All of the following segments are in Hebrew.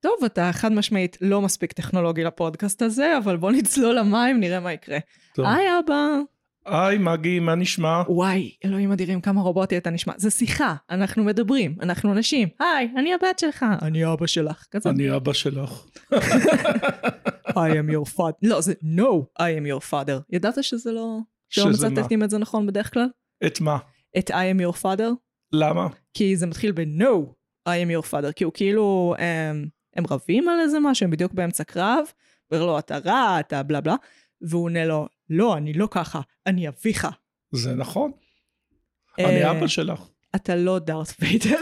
טוב, אתה חד משמעית לא מספיק טכנולוגי לפודקאסט הזה, אבל בוא נצלול למים, נראה מה יקרה. טוב. היי אבא. היי מגי, מה נשמע? וואי, אלוהים אדירים, כמה רובוטי אתה נשמע. זה שיחה, אנחנו מדברים, אנחנו אנשים. היי, אני הבת שלך. אני אבא שלך. כזה. אני אבא שלך. I am your father. לא, זה no, I am your father. ידעת שזה לא... שלא שזה מה? מצטטים את זה נכון בדרך כלל? את מה? את I am your father? למה? כי זה מתחיל ב-No, I am your father, כי הוא כאילו, הם, הם רבים על איזה משהו, הם בדיוק באמצע קרב, אומר לו, אתה רע, אתה בלה בלה, והוא עונה לו, לא, אני לא ככה, אני אביך. זה נכון. אה, אני אבא שלך. אתה לא דארת ויידר.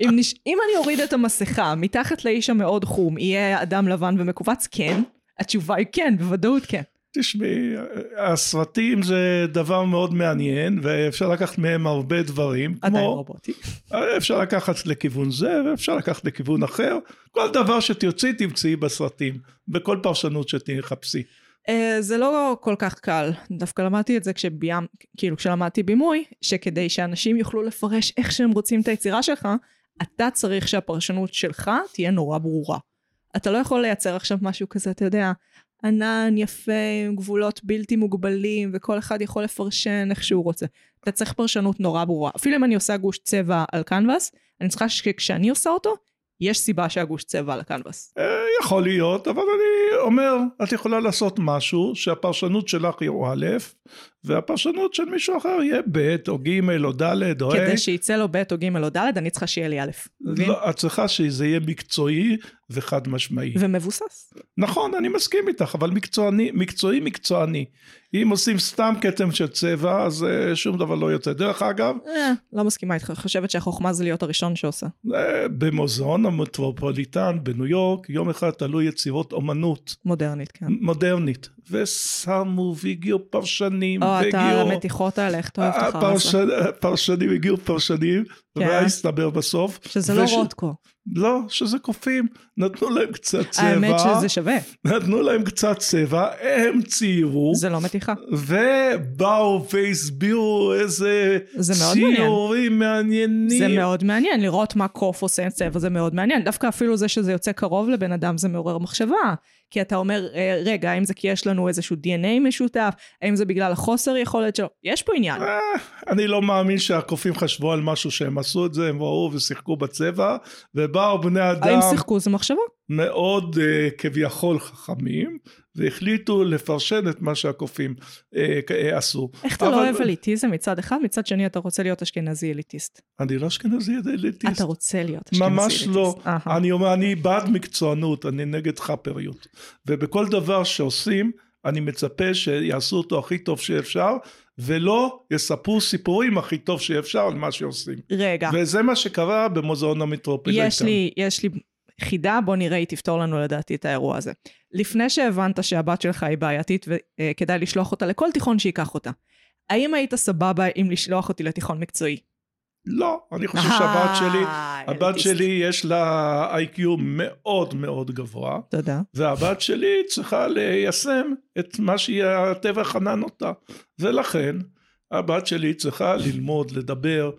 אם, נש... אם אני אוריד את המסכה מתחת לאיש המאוד חום, יהיה אדם לבן ומכווץ? כן. התשובה היא כן, בוודאות כן. תשמעי, הסרטים זה דבר מאוד מעניין, ואפשר לקחת מהם הרבה דברים. עדיין כמו, רובוטי. אפשר לקחת לכיוון זה, ואפשר לקחת לכיוון אחר. כל דבר שתרצי, תמצאי בסרטים. בכל פרשנות שתחפשי. Uh, זה לא כל כך קל, דווקא למדתי את זה כשביים, כאילו כשלמדתי בימוי, שכדי שאנשים יוכלו לפרש איך שהם רוצים את היצירה שלך, אתה צריך שהפרשנות שלך תהיה נורא ברורה. אתה לא יכול לייצר עכשיו משהו כזה, אתה יודע, ענן יפה עם גבולות בלתי מוגבלים, וכל אחד יכול לפרשן איך שהוא רוצה. אתה צריך פרשנות נורא ברורה. אפילו אם אני עושה גוש צבע על קנבס, אני צריכה שכשאני עושה אותו, יש סיבה שהגוש צבע על הקנבס. אה, יכול להיות, אבל אני אומר, את יכולה לעשות משהו שהפרשנות שלך היא א', והפרשנות של מישהו אחר יהיה ב' או ג' או ד' או ה'. כדי שיצא לו ב' או ג' או ד', אני צריכה שיהיה לי א'. לא, את צריכה שזה יהיה מקצועי וחד משמעי. ומבוסס. נכון, אני מסכים איתך, אבל מקצועני, מקצועי מקצועני. אם עושים סתם כתם של צבע, אז אה, שום דבר לא יוצא. דרך אגב, אה, לא מסכימה איתך, חושבת שהחוכמה זה להיות הראשון שעושה. אה, במוזיאון המטרופוליטן בניו יורק, יום אחד תלו יצירות אומנות מודרנית, כן. מודרנית, ושמו והגיעו פרשנים, או, אתה האלה, איך אתה אוהב את החרא הזה. הפרשנים הגיעו פרשנים, כן. ומה הסתבר בסוף? שזה לא וש- רוטקו. לא, שזה קופים, נתנו להם קצת צבע, האמת שזה שווה, נתנו להם קצת צבע, הם ציירו, זה לא מתיחה. ובאו והסבירו איזה. ציורים מעניינים. זה מאוד מעניין, לראות מה קוף עושה עם צבע זה מאוד מעניין. דווקא אפילו זה שזה יוצא קרוב לבן אדם זה מעורר מחשבה. כי אתה אומר, אה, רגע, האם זה כי יש לנו איזשהו DNA משותף? האם זה בגלל החוסר יכולת שלו? יש פה עניין. אה, אני לא מאמין שהקופים חשבו על משהו שהם עשו את זה, הם ראו ושיחקו בצבע, ובאו בני אדם האם שיחקו זה מחשבה? מאוד uh, כביכול חכמים, והחליטו לפרשן את מה שהקופים uh, uh, עשו. איך אתה אבל- לא אוהב אליטיזם מצד אחד, מצד שני אתה רוצה להיות אשכנזי אליטיסט. אני לא אשכנזי אליטיסט. אתה רוצה להיות אשכנזי ממש אליטיסט. לא. אהה. אני אומר, אני בעד מקצוענות, אני נגד חאפריות. ובכל דבר שעושים, אני מצפה שיעשו אותו הכי טוב שאפשר, ולא יספרו סיפורים הכי טוב שאפשר על מה שעושים. רגע, וזה מה שקרה במוזיאון המטרופוליטן. יש לי, יש לי חידה, בוא נראה, היא תפתור לנו לדעתי את האירוע הזה. לפני שהבנת שהבת שלך היא בעייתית וכדאי לשלוח אותה לכל תיכון שייקח אותה, האם היית סבבה עם לשלוח אותי לתיכון מקצועי? לא, אני חושב שהבת שלי, אה, הבת אליטיסט. שלי יש לה איי-קיו מאוד מאוד גבוה, תודה. והבת שלי צריכה ליישם את מה שהטבע חנן אותה. ולכן, הבת שלי צריכה ללמוד, לדבר,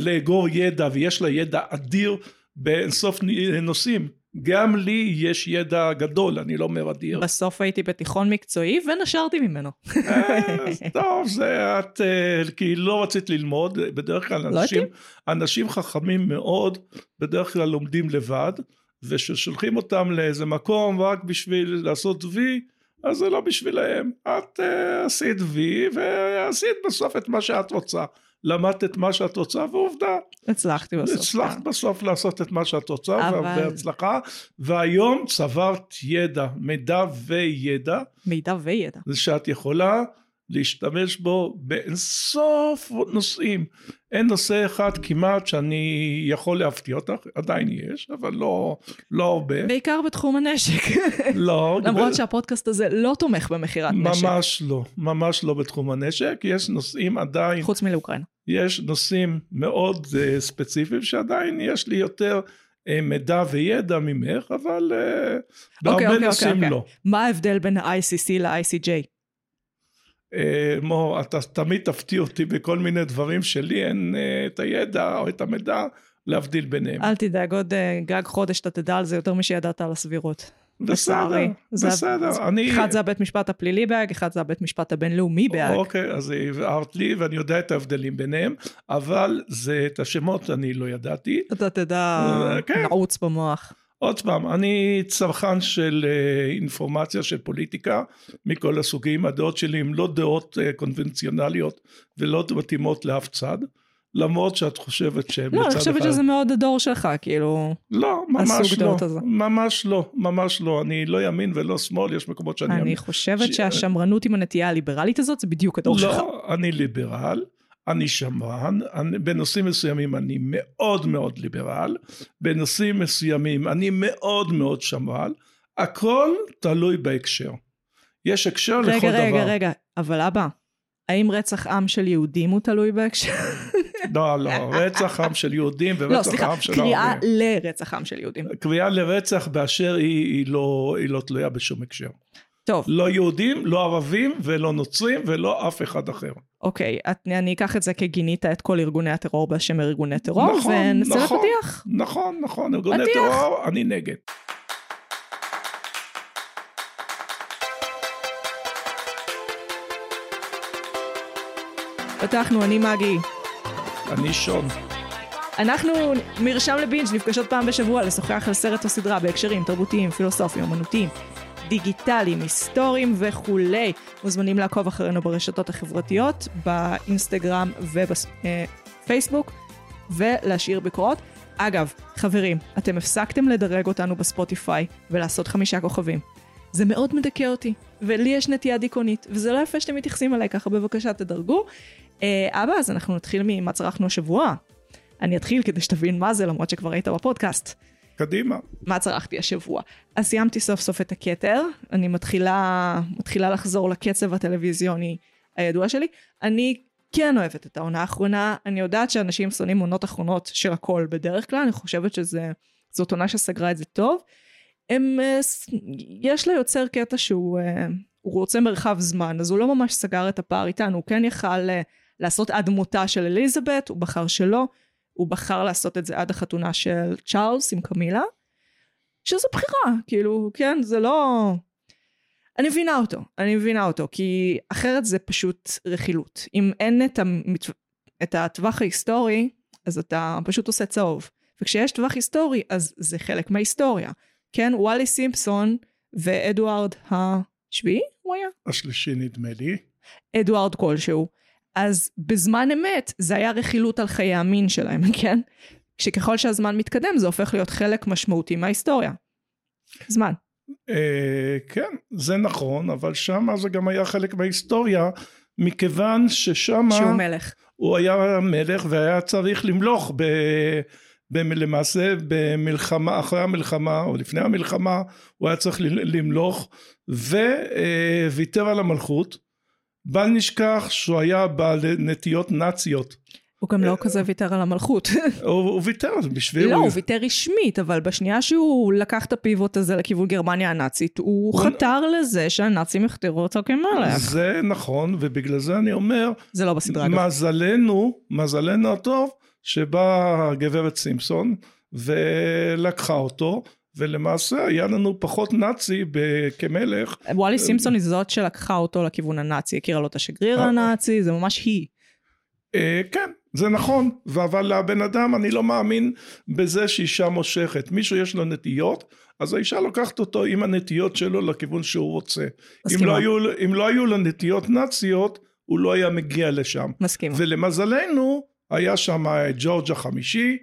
לאגור ידע, ויש לה ידע אדיר באינסוף נושאים. גם לי יש ידע גדול, אני לא אומר אדיר. בסוף הייתי בתיכון מקצועי ונשרתי ממנו. אה, טוב, זה את, אה, כי לא רצית ללמוד, בדרך כלל לא אנשים, אנשים חכמים מאוד, בדרך כלל לומדים לבד, וכששולחים אותם לאיזה מקום רק בשביל לעשות וי, אז זה לא בשבילהם. את אה, עשית וי, ועשית בסוף את מה שאת רוצה. למדת את מה שאת רוצה, ועובדה, הצלחתי בסוף. הצלחת כן. בסוף לעשות את מה שאת רוצה, אבל- בהצלחה, והיום צברת ידע, מידע וידע, מידע וידע. זה שאת יכולה להשתמש בו באינסוף נושאים. אין נושא אחד כמעט שאני יכול להפתיע אותך, עדיין יש, אבל לא, לא הרבה. בעיקר בתחום הנשק. לא, למרות שהפודקאסט הזה לא תומך במכירת נשק. ממש לא, ממש לא בתחום הנשק, יש נושאים עדיין, חוץ מלאוקראינה. יש נושאים מאוד uh, ספציפיים שעדיין יש לי יותר uh, מידע וידע ממך, אבל uh, בהרבה אוקיי, אוקיי, נושאים אוקיי. לא. מה ההבדל בין ה-ICC ל-ICJ? אה, מור, אתה תמיד תפתיע אותי בכל מיני דברים שלי אין אה, את הידע או את המידע, להבדיל ביניהם. אל תדאג, עוד אה, גג חודש אתה תדע על זה יותר משידעת על הסבירות. בסדר, בסדר. זה- אני... אחד זה הבית משפט הפלילי בהאג, אחד זה הבית משפט הבינלאומי בהאג. אוקיי, אז הבהרת לי ואני יודע את ההבדלים ביניהם, אבל זה, את השמות אני לא ידעתי. אתה תדע, כן. נעוץ במוח. עוד פעם, אני צרכן של אה, אינפורמציה, של פוליטיקה, מכל הסוגים. הדעות שלי הן לא דעות אה, קונבנציונליות ולא מתאימות לאף צד, למרות שאת חושבת שהן לא, אני בצד חושבת אחד... שזה מאוד הדור שלך, כאילו, לא, ממש לא. הזה. ממש לא, ממש לא. אני לא ימין ולא שמאל, יש מקומות שאני... אני חושבת ש- שהשמרנות עם הנטייה הליברלית הזאת זה בדיוק הדור שלך. לא, אני ליברל, אני שמרן, אני, בנושאים מסוימים אני מאוד מאוד ליברל, בנושאים מסוימים אני מאוד מאוד שמרן, הכל תלוי בהקשר. יש הקשר לכל רגע, דבר. רגע, רגע, אבל אבא, האם רצח עם של יהודים הוא תלוי בהקשר? לא, לא, רצח עם של יהודים לא, ורצח סליחה, עם של קריאה ערבים. לרצח עם של יהודים. קריאה לרצח באשר היא, היא, לא, היא לא תלויה בשום הקשר. טוב, לא יהודים, לא ערבים ולא נוצרים ולא אף אחד אחר. אוקיי, את- אני אקח את זה כגינית את כל ארגוני הטרור בשם ארגוני טרור, נכון, ונצא נכון. לפתיח. נכון, נכון, ארגוני פתיח. טרור, אני נגד. פתחנו, אני מגי. אני שון. אנחנו, מרשם לבינג', נפגשות פעם בשבוע לשוחח על סרט או סדרה בהקשרים תרבותיים, פילוסופיים, אומנותיים, דיגיטליים, היסטוריים וכולי. מוזמנים לעקוב אחרינו ברשתות החברתיות, באינסטגרם ובפייסבוק, ולהשאיר ביקורות. אגב, חברים, אתם הפסקתם לדרג אותנו בספוטיפיי ולעשות חמישה כוכבים. זה מאוד מדכא אותי, ולי יש נטייה דיכאונית, וזה לא יפה שאתם מתייחסים אליי ככה, בבקשה תדרגו. אה, אבא, אז אנחנו נתחיל ממה צרכנו השבוע. אני אתחיל כדי שתבין מה זה, למרות שכבר היית בפודקאסט. קדימה. מה צרכתי השבוע? אז סיימתי סוף סוף את הכתר, אני מתחילה, מתחילה לחזור לקצב הטלוויזיוני הידוע שלי. אני כן אוהבת את העונה האחרונה, אני יודעת שאנשים שונאים עונות אחרונות של הכל בדרך כלל, אני חושבת שזאת עונה שסגרה את זה טוב. הם, יש ליוצר קטע שהוא הוא רוצה מרחב זמן, אז הוא לא ממש סגר את הפער איתנו, הוא כן יכל אה, לעשות עד מותה של אליזבת, הוא בחר שלא, הוא בחר לעשות את זה עד החתונה של צ'ארלס עם קמילה, שזו בחירה, כאילו, כן, זה לא... אני מבינה אותו, אני מבינה אותו, כי אחרת זה פשוט רכילות. אם אין את, המת... את הטווח ההיסטורי, אז אתה פשוט עושה צהוב. וכשיש טווח היסטורי, אז זה חלק מההיסטוריה. כן, וואלי סימפסון ואדוארד השביעי, הוא היה? השלישי נדמה לי. אדוארד כלשהו. אז בזמן אמת זה היה רכילות על חיי המין שלהם, כן? כשככל שהזמן מתקדם זה הופך להיות חלק משמעותי מההיסטוריה. זמן. אה, כן, זה נכון, אבל שמה זה גם היה חלק מההיסטוריה, מכיוון ששמה שהוא מלך. הוא היה מלך והיה צריך למלוך ב... למעשה במלחמה, אחרי המלחמה או לפני המלחמה הוא היה צריך למלוך וויתר על המלכות בל נשכח שהוא היה בעל נטיות נאציות הוא גם לא כזה ויתר על המלכות. הוא, ויתר בשביל לא, הוא ויתר רשמית, אבל בשנייה שהוא לקח את הפיבוט הזה לכיוון גרמניה הנאצית, הוא חתר לזה שהנאצים יכתרו אותו כמלך. זה נכון ובגלל זה אני אומר זה לא בסדרה. מזלנו מזלנו הטוב שבאה הגברת סימפסון ולקחה אותו ולמעשה היה לנו פחות נאצי כמלך וואלי סימפסון היא זאת שלקחה אותו לכיוון הנאצי, הכירה לו את השגריר אה. הנאצי, זה ממש היא. אה, כן זה נכון אבל לבן אדם אני לא מאמין בזה שאישה מושכת מישהו יש לו נטיות אז האישה לוקחת אותו עם הנטיות שלו לכיוון שהוא רוצה אם מסכימה. לא, היו, אם לא היו לו נטיות נאציות הוא לא היה מגיע לשם מסכימה. ולמזלנו היה שם ג'ורג' החמישי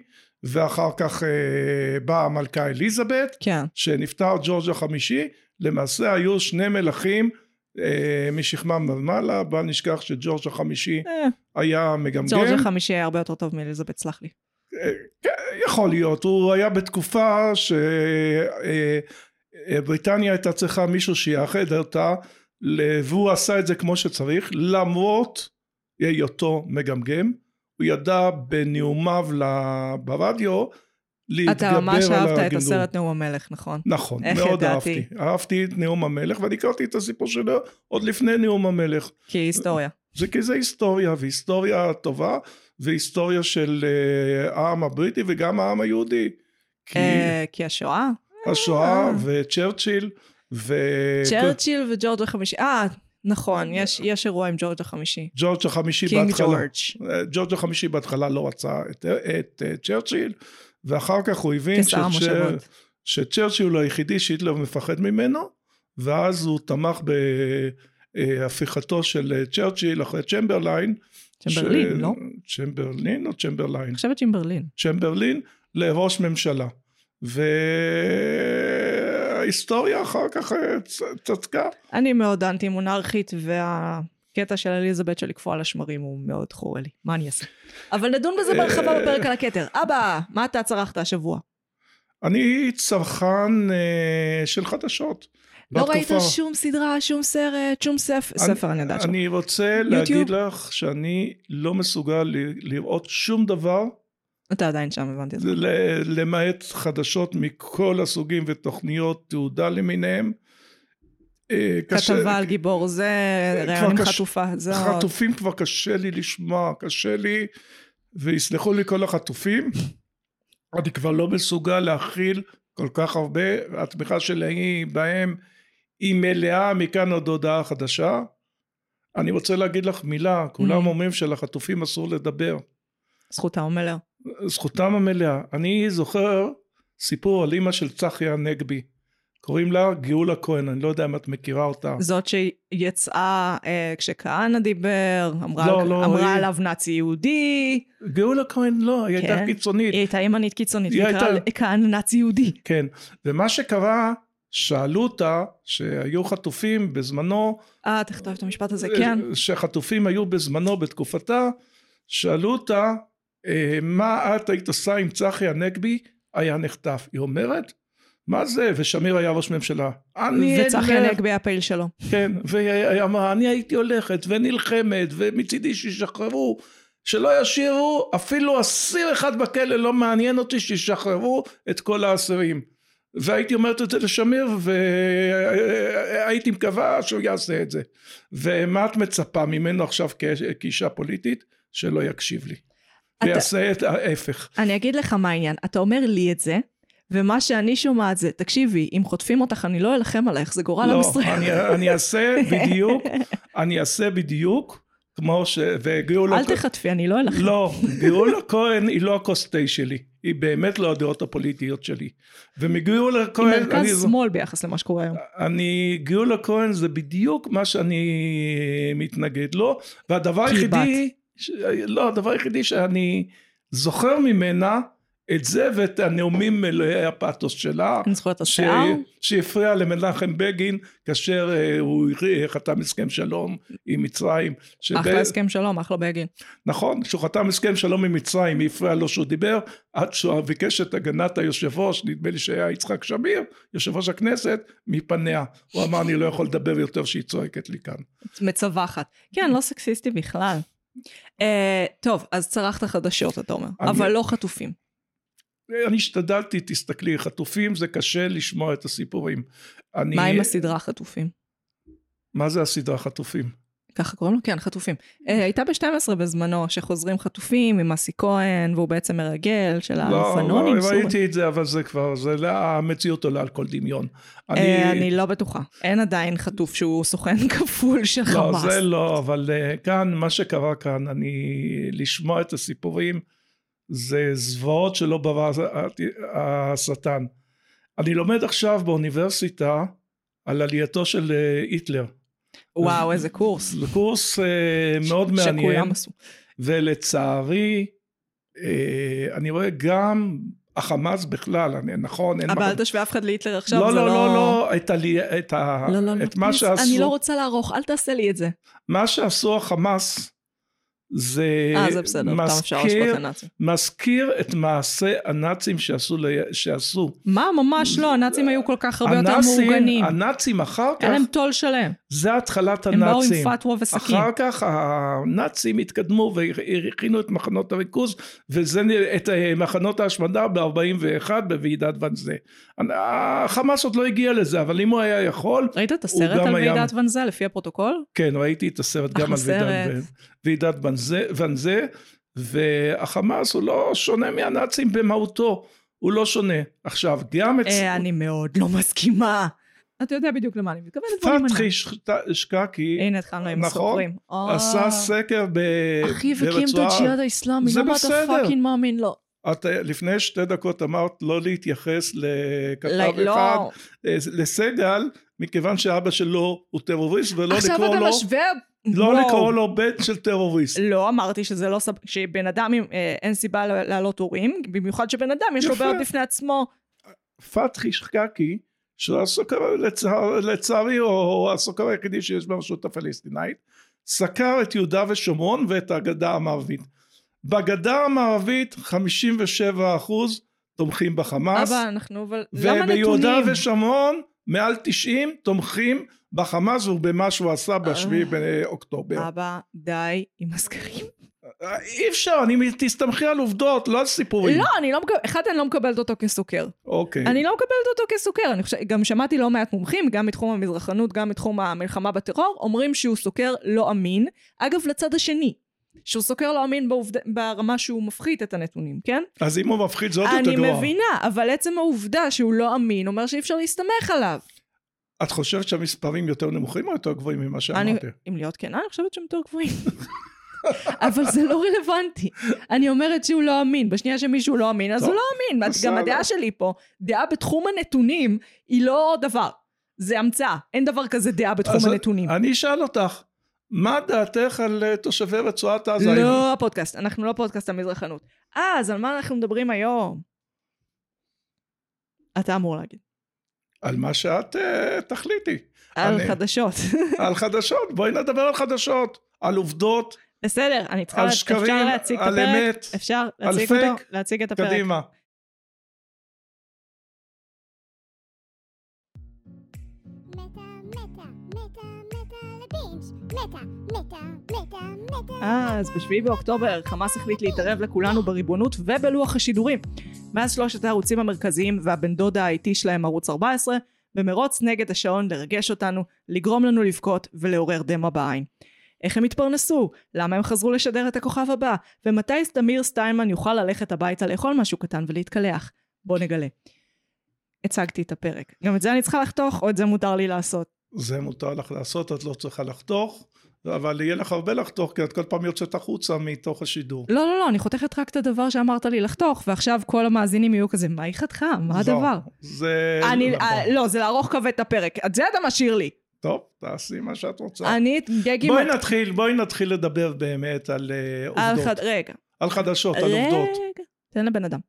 ואחר כך אה, באה המלכה אליזבת כן. שנפטר ג'ורג' החמישי. למעשה היו שני מלכים אה, משכמם ומעלה. בל נשכח שג'ורג' החמישי אה, היה מגמגם. ג'ורג' החמישי היה הרבה יותר טוב מאליזבת, סלח לי. אה, כן, יכול להיות. הוא היה בתקופה שבריטניה הייתה צריכה מישהו שיאחד אותה והוא עשה את זה כמו שצריך למרות היותו מגמגם הוא ידע בנאומיו ברדיו להתגבר אתה ממש על אהבת את הגמגום. הסרט נאום המלך, נכון? נכון, מאוד ידעתי? אהבתי. אהבתי את נאום המלך ואני הכרתי את הסיפור שלו עוד לפני נאום המלך. כי היסטוריה. זה כי זה היסטוריה, והיסטוריה טובה, והיסטוריה של אה, העם הבריטי וגם העם היהודי. כי אה, כי השואה? השואה וצ'רצ'יל, ו... צ'רצ'יל וג'ורג' החמישי. אה, נכון, יש- יש אירוע עם ג'ורג' החמישי. ג'ורג' החמישי king בהתחלה. ג'ורג'. אה, ג'ורג' החמישי בהתחלה לא רצה את, את אה, צ'רצ'יל, ואחר כך הוא הבין שצ'ר-. שצ'רצ'יל הוא היחידי שהיטלר מפחד ממנו, ואז הוא תמך בהפיכתו של אה, צ'רצ'יל אחרי צ'מברליין. צ'מברלין, ש- לא? צ'מברלין או צ'מברליין? אני חושבת צ'מברלין. צ'מברלין לראש ממשלה. וההיסטוריה אחר כך אה, צדקה. אני מאוד אנטי מונרכית, והקטע של אליזבת של לקפוא על השמרים הוא מאוד חורה לי. מה אני אעשה? אבל נדון בזה בהרחבה בפרק על הכתר. אבא, מה אתה צרכת השבוע? אני צרכן אה, של חדשות. לא ראית שום סדרה, שום סרט, שום ספר, ספר אני יודעת. אני רוצה להגיד לך שאני לא מסוגל לראות שום דבר אתה עדיין שם, הבנתי את זה. למעט חדשות מכל הסוגים ותוכניות תעודה למיניהם. אה, קשה- כתבה על גיבור זה, רעיון עם קש- חטופה, זאת. חטופים כבר קשה לי לשמוע, קשה לי, ויסלחו לי כל החטופים, אני כבר לא מסוגל להכיל כל כך הרבה, התמיכה שלי בהם היא מלאה מכאן עד הודעה חדשה. אני רוצה להגיד לך מילה, כולם Mm. אומרים שלחטופים אסור לדבר, זכותה המלאה. זכותם המלאה. אני זוכר סיפור על אימא של צחי הנגבי, קוראים לה גאולה כהן, אני לא יודע אם את מכירה אותה. זאת שיצאה אה, כשכהנא דיבר, אמרה, לא, לא, אמרה היא- עליו נאצי יהודי, גאולה כהן לא, היא הייתה כן. קיצונית. היא הייתה ימנית קיצונית, היא הייתה- כהנא נאצי יהודי. כן, ומה שקרה, שאלו אותה, שהיו חטופים בזמנו, אה, תכתוב את המשפט הזה, כן. שחטופים היו בזמנו בתקופתה, שאלו אותה, "אה, מה את היית עושה אם צחי הנגבי היה נחטף? היא אומרת, מה זה? ושמיר היה ראש ממשלה. אני וצחי אלך." הנגבי הפעיל שלו. כן, והיא אמרה, אני הייתי הולכת ונלחמת, ומצידי שישחררו, שלא ישאירו אפילו אסיר אחד בכלא, לא מעניין אותי שישחררו את כל האסירים. והייתי אומרת את זה לשמיר, והייתי מקווה שהוא יעשה את זה. ומה את מצפה ממנו עכשיו כאישה פוליטית? שלא יקשיב לי. ויעשה את ההפך. אני אגיד לך מה העניין, אתה אומר לי את זה, ומה שאני שומעת זה, תקשיבי, אם חוטפים אותך אני לא אלחם עלייך, זה גורל עם לא, ישראל. אני, אני אעשה בדיוק, אני אעשה בדיוק, כמו ש... וגאולה... אל תחטפי, אני לא אלחם. לא, גאולה כהן היא לא הכוס תה שלי, היא באמת לא הדעות הפוליטיות שלי. ומגאולה היא כהן, אני, מרכז שמאל ביחס למה שקורה היום. אני, גאולה כהן זה בדיוק מה שאני מתנגד לו, והדבר היא היחידי, ש, לא, הדבר היחידי שאני זוכר ממנה, את זה ואת הנאומים מלאי הפאתוס שלה, אין זכויות ש... השיער. שהפריע למנחם בגין כאשר אה, הוא חתם הסכם שלום עם מצרים. שב... אחלה הסכם שלום, אחלה בגין. נכון, כשהוא חתם הסכם שלום עם מצרים, היא הפריעה לו שהוא דיבר, עד שהוא ביקש את הגנת היושב ראש, נדמה לי שהיה יצחק שמיר, יושב ראש הכנסת, מפניה. הוא אמר, אני לא יכול לדבר יותר שהיא צועקת לי כאן. מצווחת. כן, לא סקסיסטי בכלל. אה, טוב, אז צרכת חדשות, אתה אומר, אבל לא חטופים. אני השתדלתי, תסתכלי, חטופים זה קשה לשמוע את הסיפורים. אני... מה עם הסדרה חטופים? מה זה הסדרה חטופים? ככה קוראים לו? כן, חטופים. אה, הייתה ב-12 בזמנו, שחוזרים חטופים עם אסי כהן, והוא בעצם מרגל של לא, האלפנונים. לא. ראיתי את זה, אבל זה כבר, זה לא, המציאות עולה על כל דמיון. אה, אני לא בטוחה. אין עדיין חטוף שהוא סוכן כפול של לא, חמאס. זה לא, אבל uh, כאן, מה שקרה כאן, אני, לשמוע את הסיפורים, זה זוועות שלא ברא השטן. אני לומד עכשיו באוניברסיטה על עלייתו של היטלר. וואו, איזה קורס. זה קורס uh, מאוד מעניין, שכולם עשו. ולצערי, uh, אני רואה גם החמאס בכלל, אני, נכון, אין אבל אל תשווה אף אחד להיטלר עכשיו, לא, זה לא, לא... לא, לא, את, עלי, את, ה, לא, לא, לא, את מה פליז, שעשו, אני לא רוצה לערוך, אל תעשה לי את זה. מה שעשו החמאס זה אה, זה בסדר, מזכיר. מזכיר את מעשה הנאצים שעשו, ל- שעשו. מה, ממש לא, הנאצים היו כל כך הרבה יותר הנאצים, מאורגנים. הנאצים אחר כך, היה להם טול שלם. זה התחלת הם באו עם הנאצים. פתווה וסכין. אחר כך הנאצים התקדמו והכינו את מחנות הריכוז וזה את אה, מחנות ההשמדה ב-41 בוועידת ואנזה. החמאס עוד לא הגיע לזה אבל אם הוא היה יכול ראית את הסרט על היה- ועידת ואנזה לפי הפרוטוקול? כן ראיתי את הסרט גם על ועידת, סרט. ועידת ואנזה, והחמאס הוא לא שונה מהנאצים במהותו הוא לא שונה עכשיו גם את אה, אני מאוד לא מסכימה. אתה יודע בדיוק למה אני מתכוונת. פתחי שקקי הנה התחלנו עם נכון. הסופרים. עשה אה, סקר ב- אחי הקים את ברצועה הג'יהאד האיסלאמי, זה למה אתה בסדר. פאקינג מאמין לו? את אה, לפני שתי דקות אמרת לא להתייחס לכתב לא, אחד לא. לסגל מכיוון שאבא שלו הוא טרוריסט ולא עכשיו לקרוא אתה לו משווה... לא וואו. לקרוא לו בן של טרוריסט. לא אמרתי שזה לא סב... שבן אדם אה, אין סיבה להעלות הורים, במיוחד שבן אדם יש לו. בעיות בפני עצמו. פתחי שקקי שהוא הסוקר לצער, לצערי הוא הסוקר היחידי שיש ברשות הפלסטינאית סקר את יהודה ושומרון ואת הגדה המערבית. בגדה המערבית 57 אחוז תומכים בחמאס אבא, אנחנו אבל... למה וביהודה נתונים? ושומרון מעל 90 תומכים בחמאס ובמה שהוא עשה בשביעי באוקטובר. אבא, די עם הסקרים. אי אפשר, אני תסתמכי על עובדות, לא על סיפורים. לא, אני לא מקבלת, אחד, אני לא מקבלת אותו כסוקר. אוקיי. אני לא מקבלת אותו כסוקר. אני חושב, גם שמעתי לא מעט מומחים, גם מתחום המזרחנות, גם מתחום המלחמה בטרור, אומרים שהוא סוקר לא אמין. אגב, לצד השני, שהוא סוקר לא אמין בעובד... ברמה שהוא מפחית את הנתונים, כן? אז אם הוא מפחיד זה עוד יותר אני גרוע. מבינה, אבל עצם העובדה שהוא לא אמין אומר שאי אפשר להסתמך עליו. את חושבת שהמספרים יותר נמוכים או יותר גבוהים ממה אני, שאמרתי? אם להיות כנה, אני חושבת שהם יותר גבוהים. אבל זה לא רלוונטי. אני אומרת שהוא לא אמין. בשנייה שמישהו לא אמין, אז טוב, הוא לא אמין. גם. הדעה שלי פה, דעה בתחום הנתונים היא לא דבר. זה המצאה. אין דבר כזה דעה בתחום הנתונים. אני אשאל אותך, מה דעתך על אה, תושבי רצועת עזה? לא הפודקאסט, אנחנו לא פודקאסט המזרחנות. אז על מה אנחנו מדברים היום? אתה אמור להגיד. על מה שאת אה, תחליטי. על אני- חדשות. על חדשות, בואי נדבר על חדשות, על עובדות, בסדר, אני צריכה... על שקרים, אפשר להציג את על הפרק? אמת, אפשר על להציג פייק. אותו? להציג את הפרק. קדימה. אה, אז בשביעי באוקטובר חמאס החליט להתערב לכולנו בריבונות ובלוח השידורים. מאז שלושת הערוצים המרכזיים והבן דוד האיטי שלהם ערוץ 14, במרוץ נגד השעון לרגש אותנו, לגרום לנו לבכות ולעורר דמע בעין. איך הם התפרנסו? למה הם חזרו לשדר את הכוכב הבא? ומתי תמיר סטיינמן יוכל ללכת הביתה לאכול משהו קטן ולהתקלח? בוא נגלה. הצגתי את הפרק. גם את זה אני צריכה לחתוך, או את זה מותר לי לעשות? זה מותר לך לעשות, את לא צריכה לחתוך, אבל יהיה לך הרבה לחתוך, כי את כל פעם יוצאת החוצה מתוך השידור. לא, לא, לא, אני חותכת רק את הדבר שאמרת לי לחתוך, ועכשיו כל המאזינים יהיו כזה, מה היא חתכה? מה זהו, הדבר? זה... אני, לא, אה, לא, זה לערוך כבד את הפרק. את זה אתה משאיר לי. טוב, תעשי מה שאת רוצה. אני. בואי נתחיל, בואי נתחיל לדבר באמת על אה, על עובדות. חד... רגע. על חדשות, על עובדות. רגע, תן לבן אדם.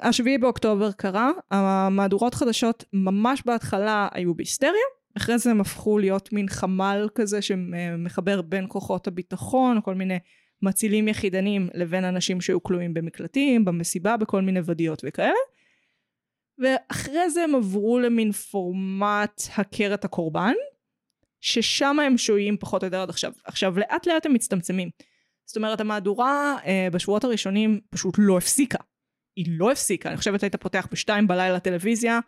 השביעי באוקטובר קרה, המהדורות חדשות ממש בהתחלה היו בהיסטריה, אחרי זה הם הפכו להיות מין חמ"ל כזה שמחבר בין כוחות הביטחון, כל מיני מצילים יחידנים לבין אנשים שהיו כלואים במקלטים, במסיבה, בכל מיני ודיות וכאלה. ואחרי זה הם עברו למין פורמט הכר את הקורבן, ששם הם שוהים פחות או יותר עד עכשיו. עכשיו לאט לאט הם מצטמצמים. זאת אומרת המהדורה אה, בשבועות הראשונים פשוט לא הפסיקה. היא לא הפסיקה, אני חושבת היית פותח בשתיים בלילה טלוויזיה,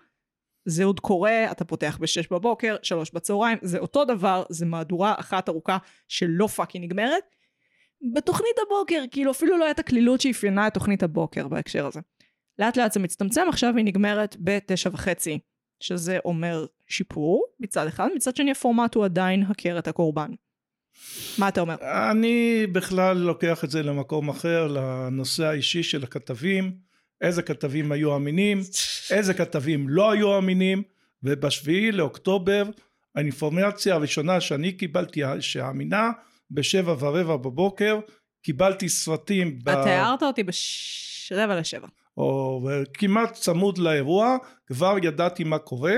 זה עוד קורה, אתה פותח בשש בבוקר, שלוש בצהריים, זה אותו דבר, זה מהדורה אחת ארוכה שלא fucking נגמרת. בתוכנית הבוקר, כאילו אפילו לא הייתה הקלילות שאפיינה את תוכנית הבוקר בהקשר הזה. לאט לאט זה מצטמצם, עכשיו היא נגמרת בתשע וחצי, שזה אומר שיפור מצד אחד, מצד שני הפורמט הוא עדיין הכר את הקורבן. מה אתה אומר? אני בכלל לוקח את זה למקום אחר, לנושא האישי של הכתבים, איזה כתבים היו אמינים, איזה כתבים לא היו אמינים, ובשביעי לאוקטובר האינפורמציה הראשונה שאני קיבלתי שאמינה בשבע ורבע בבוקר, קיבלתי סרטים, ב... אתה הערת אותי ברבע לשבע. או כמעט צמוד לאירוע, כבר ידעתי מה קורה,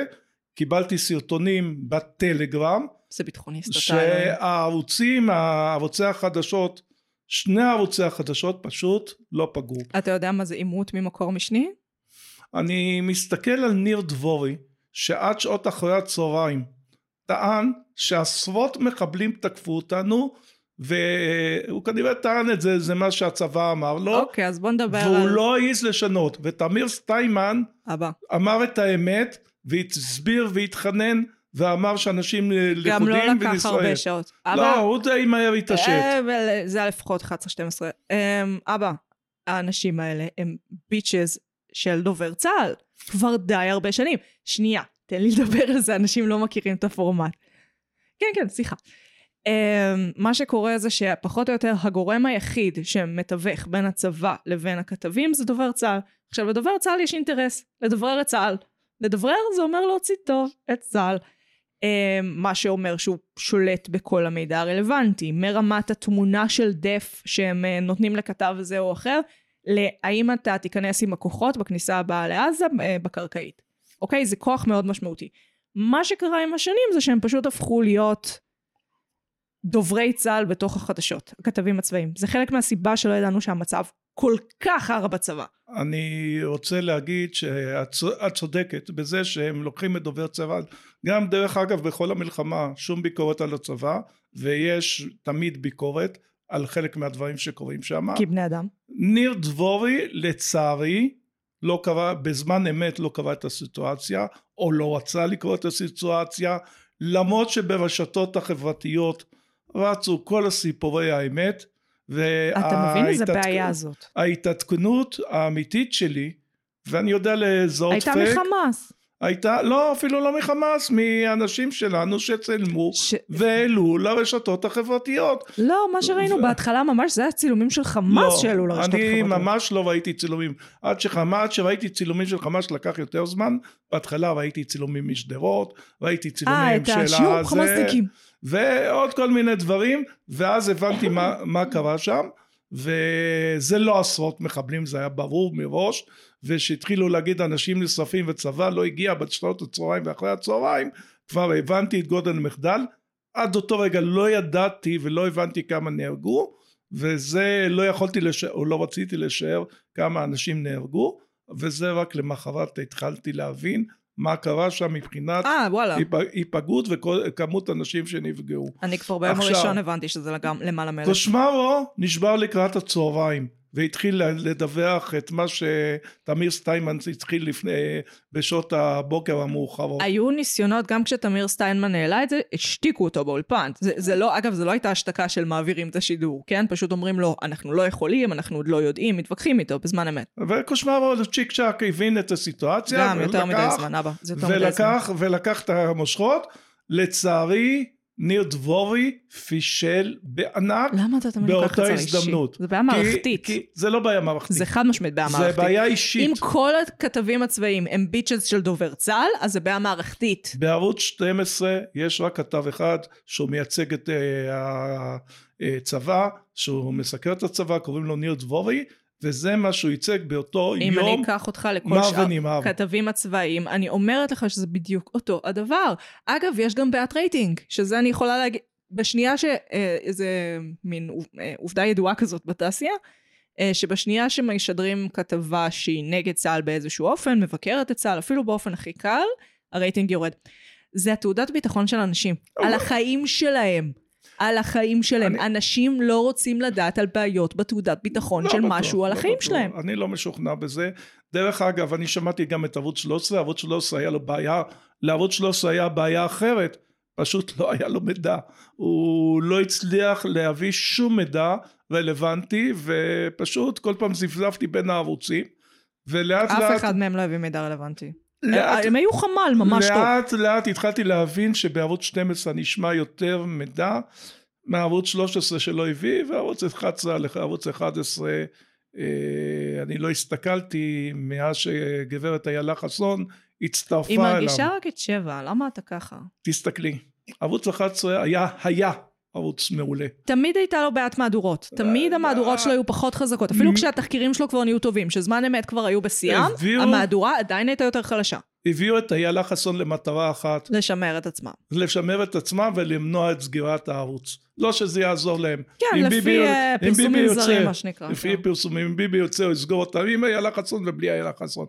קיבלתי סרטונים בטלגרם, זה ביטחוניסט אתה. שהערוצים, ערוצי החדשות שני ערוצי החדשות פשוט לא פגעו. אתה יודע מה זה עימות ממקור משני? אני מסתכל על ניר דבורי, שעד שעות אחרי הצהריים טען שעשרות מחבלים תקפו אותנו, והוא כנראה טען את זה, זה מה שהצבא אמר לו. אוקיי, אז בוא נדבר והוא על... לא העז לשנות. ותמיר סטיימן אבא. אמר את האמת, והסביר והתחנן, ואמר שאנשים לכודים גם לא לקח. הרבה שעות. לא, הוא די מהר התעשת. אה, זה היה לפחות 11-12. אמ, אבא, האנשים האלה הם ביצ'ז של דובר צה"ל. כבר די הרבה שנים. שנייה, תן לי לדבר על זה, אנשים לא מכירים את הפורמט. כן, כן, סליחה. Um, מה שקורה זה שפחות או יותר הגורם היחיד שמתווך בין הצבא לבין הכתבים זה דובר צה"ל. עכשיו לדובר צה"ל יש אינטרס, לדברר את צה"ל. לדברר זה אומר להוציא טוב את צה"ל. Um, מה שאומר שהוא שולט בכל המידע הרלוונטי, מרמת התמונה של דף שהם uh, נותנים לכתב זה או אחר, להאם אתה תיכנס עם הכוחות בכניסה הבאה לעזה uh, בקרקעית. אוקיי? זה כוח מאוד משמעותי. מה שקרה עם השנים זה שהם פשוט הפכו להיות דוברי צה"ל בתוך החדשות, הכתבים הצבאיים. זה חלק מהסיבה שלא ידענו שהמצב כל כך רע בצבא. אני רוצה להגיד שאת צודקת בזה שהם לוקחים את דובר צבא, גם דרך אגב בכל המלחמה שום ביקורת על הצבא, ויש תמיד ביקורת על חלק מהדברים שקורים שם. כי בני אדם. ניר דבורי לצערי לא קרא, בזמן אמת לא קרא את הסיטואציה, או לא רצה לקרוא את הסיטואציה, למרות שברשתות החברתיות רצו כל הסיפורי האמת, אתה מבין איזה וההתעדכ- בעיה זאת. ההתעדכנות האמיתית שלי, ואני יודע לזהות הייתה פייק, מחמאס. הייתה, לא, אפילו לא מחמאס, מאנשים שלנו שצלמו ש... והעלו לרשתות החברתיות. לא, מה שראינו ו- בהתחלה ממש זה היה צילומים של חמאס לא, שעלו לרשתות אני החברתיות. ממש לא ראיתי צילומים. עד, שחמה, עד שראיתי צילומים של חמאס לקח יותר זמן. בהתחלה ראיתי צילומים משדרות, ראיתי אה, צילומים את של השיעור הזה, חמאסניקים. ועוד כל מיני דברים, ואז הבנתי מה, מה קרה שם, וזה לא עשרות מחבלים, זה היה ברור מראש, וכשהתחילו להגיד אנשים נשרפים וצבא לא הגיע בשעות הצהריים ואחרי הצהריים, כבר הבנתי את גודל המחדל. עד אותו רגע לא ידעתי ולא הבנתי כמה נהרגו, וזה לא יכולתי לשער, או לא רציתי לשער כמה אנשים נהרגו, וזה רק למחרת התחלתי להבין מה קרה שם מבחינת אה, וואלה. היפ- היפגעות וכמות אנשים שנפגעו. אני כבר ביום עכשיו- הראשון הבנתי שזה גם למעלה מאלף. קושמרו נשבר לקראת הצהריים והתחיל לדווח את מה שתמיר סטיימן התחיל לפני בשעות הבוקר המאוחרות. היו ניסיונות, גם כשתמיר סטיינמן העלה את זה, השתיקו אותו באולפן. זה, זה לא, אגב, זה לא הייתה השתקה של מעבירים את השידור, כן? פשוט אומרים לו, אנחנו לא יכולים, אנחנו עוד לא יודעים, מתווכחים איתו בזמן אמת. וקושמרו צ'יק צ'אק הבין את הסיטואציה. גם יותר מדי ולקח- זמן, אבא. זה יותר מדי זמן. ולקח, ולקח את המושכות. לצערי ניר דבורי פישל בענק למה אתה תמיד לוקח את זה לאישי? זה בעיה כי- מערכתית. כי זה לא בעיה מערכתית. זה חד משמעית בעיה זה מערכתית. בעיה אישית. אם כל הכתבים הצבאיים הם ביצ'ס של דובר צה"ל, אז זה בעיה מערכתית. בערוץ 12 יש רק כתב אחד שהוא מייצג את אה, הצבא, שהוא מסקר את הצבא, קוראים לו ניר דבורי, וזה מה שהוא ייצג באותו אם אני יום אקח אותך לכל שאר. הכתבים הצבאיים, אני אומרת לך שזה בדיוק אותו הדבר. אגב, יש גם בעיית רייטינג, שזה אני יכולה להגיד, בשנייה שאיזה מין עוב- אה, עובדה ידועה כזאת בתעשייה, אה, שבשנייה שמשדרים כתבה שהיא נגד צה"ל באיזשהו אופן, מבקרת את צה"ל, אפילו באופן הכי קל, הרייטינג יורד. זה התעודת ביטחון של אנשים, על החיים שלהם. על החיים שלהם. אני- אנשים לא רוצים לדעת על בעיות בתעודת ביטחון לא של בטוח, משהו על לא החיים בטוח. שלהם. אני לא משוכנע בזה. דרך אגב, אני שמעתי גם את ערוץ 13, ערוץ 13 היה לו בעיה, לערוץ 13 היה בעיה אחרת, פשוט לא היה לו מידע. הוא לא הצליח להביא שום מידע רלוונטי, ופשוט כל פעם זפזפתי בין הערוצים, ולאט אף לאט, אחד מהם לא הביא מידע רלוונטי. לאט, הם היו חמ"ל ממש טוב. לאט לאט התחלתי להבין שבערוץ 12 נשמע יותר מידע מערוץ 13 שלא הביא וערוץ 11 ערוץ 11 אה, אני לא הסתכלתי מאז שגברת איילה חסון הצטרפה היא אליו. מרגישה רק את שבע, למה אתה ככה? תסתכלי. ערוץ 11 היה, היה ערוץ מעולה. תמיד הייתה לו בעיית מהדורות. תמיד המהדורות שלו היו פחות חזקות. אפילו כשהתחקירים שלו כבר נהיו טובים, שזמן אמת כבר היו בשיאם, המהדורה עדיין הייתה יותר חלשה. הביאו את איילה חסון למטרה אחת, לשמר את עצמם. לשמר את עצמם ולמנוע את סגירת הערוץ. לא שזה יעזור להם. כן, לפי ביבי- אה, פרסומים זרים, מה שנקרא. לפי כן. פרסומים, אם ביבי יוצא הוא יסגור אותם עם איילה חסון ובלי איילה חסון.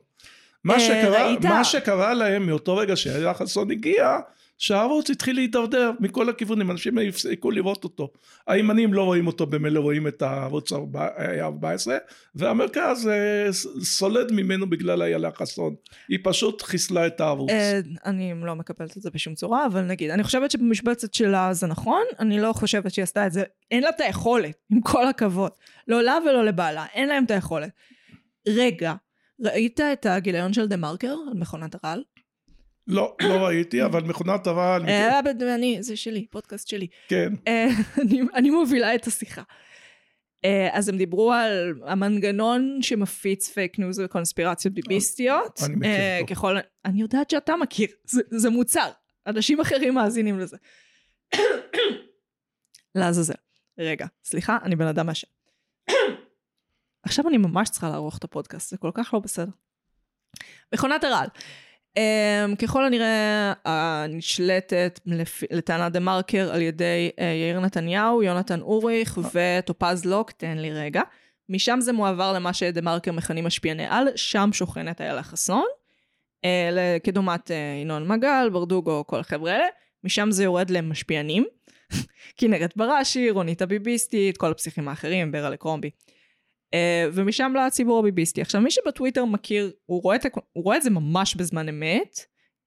מה אה, שקרה? מה שקרה להם מאותו רגע שאיילה חסון הגיע, שהערוץ התחיל להידרדר מכל הכיוונים, אנשים הפסיקו לראות אותו. הימנים לא רואים אותו, במילא רואים את הערוץ ה-14, והמרכז אה, סולד ממנו בגלל איילה חסון. היא פשוט חיסלה את הערוץ. אה, אני לא מקבלת את זה בשום צורה, אבל נגיד, אני חושבת שבמשבצת שלה זה נכון, אני לא חושבת שהיא עשתה את זה, אין לה את היכולת, עם כל הכבוד. לא לה ולא לבעלה, אין להם את היכולת. רגע, ראית את הגיליון של דה מרקר על מכונת הרעל? לא, לא ראיתי, אבל מכונת הרעל, אה, אני, זה שלי, פודקאסט שלי. כן. אה, אני, אני מובילה את השיחה. אה, אז הם דיברו על המנגנון שמפיץ פייק ניוז וקונספירציות ביביסטיות. אני מכיר אותו. ככל... אני יודעת שאתה מכיר, זה, זה מוצר. אנשים אחרים מאזינים לזה. לעזאזל. רגע, סליחה, אני בן אדם מעשן. עכשיו אני ממש צריכה לערוך את הפודקאסט, זה כל כך לא בסדר. מכונת הרעל. Um, ככל הנראה הנשלטת לטענת דה מרקר על ידי uh, יאיר נתניהו, יונתן אוריך וטופז לוק, תן לי רגע. משם זה מועבר למה שדה מרקר מכנים משפיעני על, שם שוכנת איילה חסון, uh, כדומת uh, ינון מגל, ברדוגו, כל החבר'ה האלה. משם זה יורד למשפיענים. כנרת בראשי, רונית הביביסטית, כל הפסיכים האחרים, ברלה קרומבי. Uh, ומשם לציבור הביביסטי. עכשיו, מי שבטוויטר מכיר, הוא רואה, את, הוא רואה את זה ממש בזמן אמת,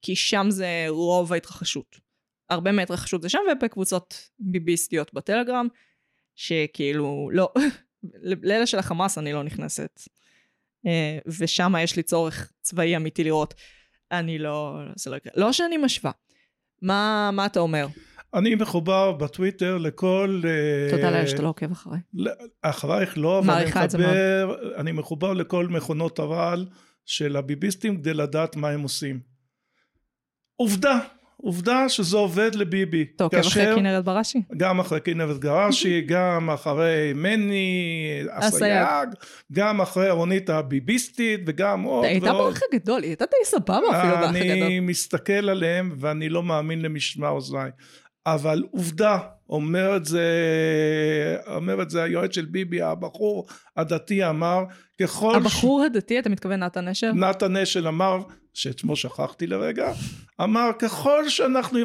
כי שם זה רוב ההתרחשות. הרבה מההתרחשות זה שם, ובקבוצות ביביסטיות בטלגרם, שכאילו, לא, לאלה של החמאס אני לא נכנסת. Uh, ושם יש לי צורך צבאי אמיתי לראות. אני לא, זה לא יקרה. לא שאני משווה. מה, מה אתה אומר? אני מחובר בטוויטר לכל... אה, תודה לאל שאתה לא עוקב אחריי. אחרייך לא, אבל אני מחבר, אני מחובר לכל מכונות הרעל של הביביסטים כדי לדעת מה הם עושים. עובדה, עובדה שזה עובד לביבי. אתה עוקב אחרי כנרת בראשי? גם אחרי כנרת גרשי, גם אחרי מני אסייג. גם אחרי רונית הביביסטית, וגם עוד היא הייתה ועוד. באח הגדול, היא הייתה די סבבה אפילו באח הגדול. אני מסתכל עליהם ואני לא מאמין למשמע אוזניי. אבל עובדה, אומר את זה, אומר את זה היועץ של ביבי, הבחור הדתי אמר, ככל הבחור הדתי, אתה מתכוון נתן נשר? נתן אשל אמר, שאת שמו שכחתי לרגע, אמר ככל שאנחנו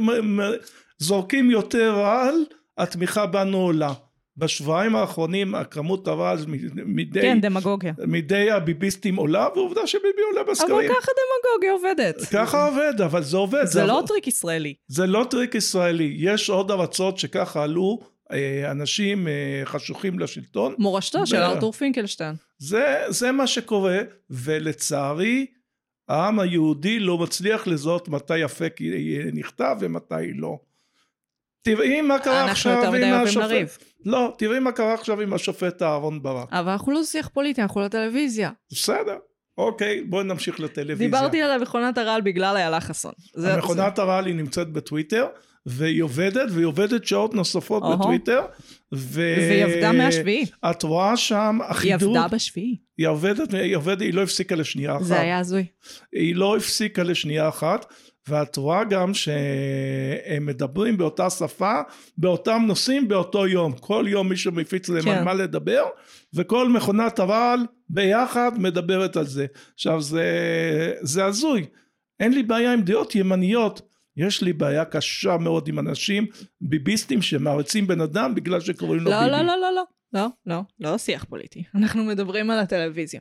זורקים יותר רעל, התמיכה בנו עולה. בשבועיים האחרונים הכמות הרעל מ- מדי, כן, דמגוגיה. מדי הביביסטים עולה, ועובדה שביבי עולה אבל בסקרים. ככה דמגוגיה עובדת. ככה עובד, אבל זה עובד. זה לא עבוד. טריק ישראלי. זה לא טריק ישראלי. יש עוד ארצות שככה עלו אה, אנשים אה, חשוכים לשלטון. מורשתו של ב- ארתור פינקלשטיין. זה, זה מה שקורה, ולצערי העם היהודי לא מצליח לזהות מתי הפק נכתב ומתי לא. תראי מה קרה אנחנו עכשיו יותר מדי עם אוהבים השופט... לריב. לא, תראי מה קרה עכשיו עם השופט אהרן ברק. אבל אנחנו לא שיח פוליטי, אנחנו לא טלוויזיה. בסדר, אוקיי, בואי נמשיך לטלוויזיה. דיברתי על המכונת הרעל בגלל איילה חסון. המכונת הרעל היא נמצאת בטוויטר, והיא עובדת, והיא עובדת שעות נוספות אוהו. בטוויטר. ו... והיא עבדה מהשביעי. את רואה שם היא אחידות. עבדה בשביעי. היא עובדת, היא עובדת, היא לא הפסיקה לשנייה אחת. זה היה הזוי. היא לא הפסיקה לשנייה אחת, ואת רואה גם שהם מדברים באותה שפה, באותם נושאים באותו יום. כל יום מישהו מפיץ להם כן. על מה לדבר, וכל מכונת הרעל ביחד מדברת על זה. עכשיו זה, זה הזוי. אין לי בעיה עם דעות ימניות. יש לי בעיה קשה מאוד עם אנשים ביביסטים שמעריצים בן אדם בגלל שקוראים לו לא, ביבי. לא, לא, לא, לא. לא, לא, לא שיח פוליטי. אנחנו מדברים על הטלוויזיה.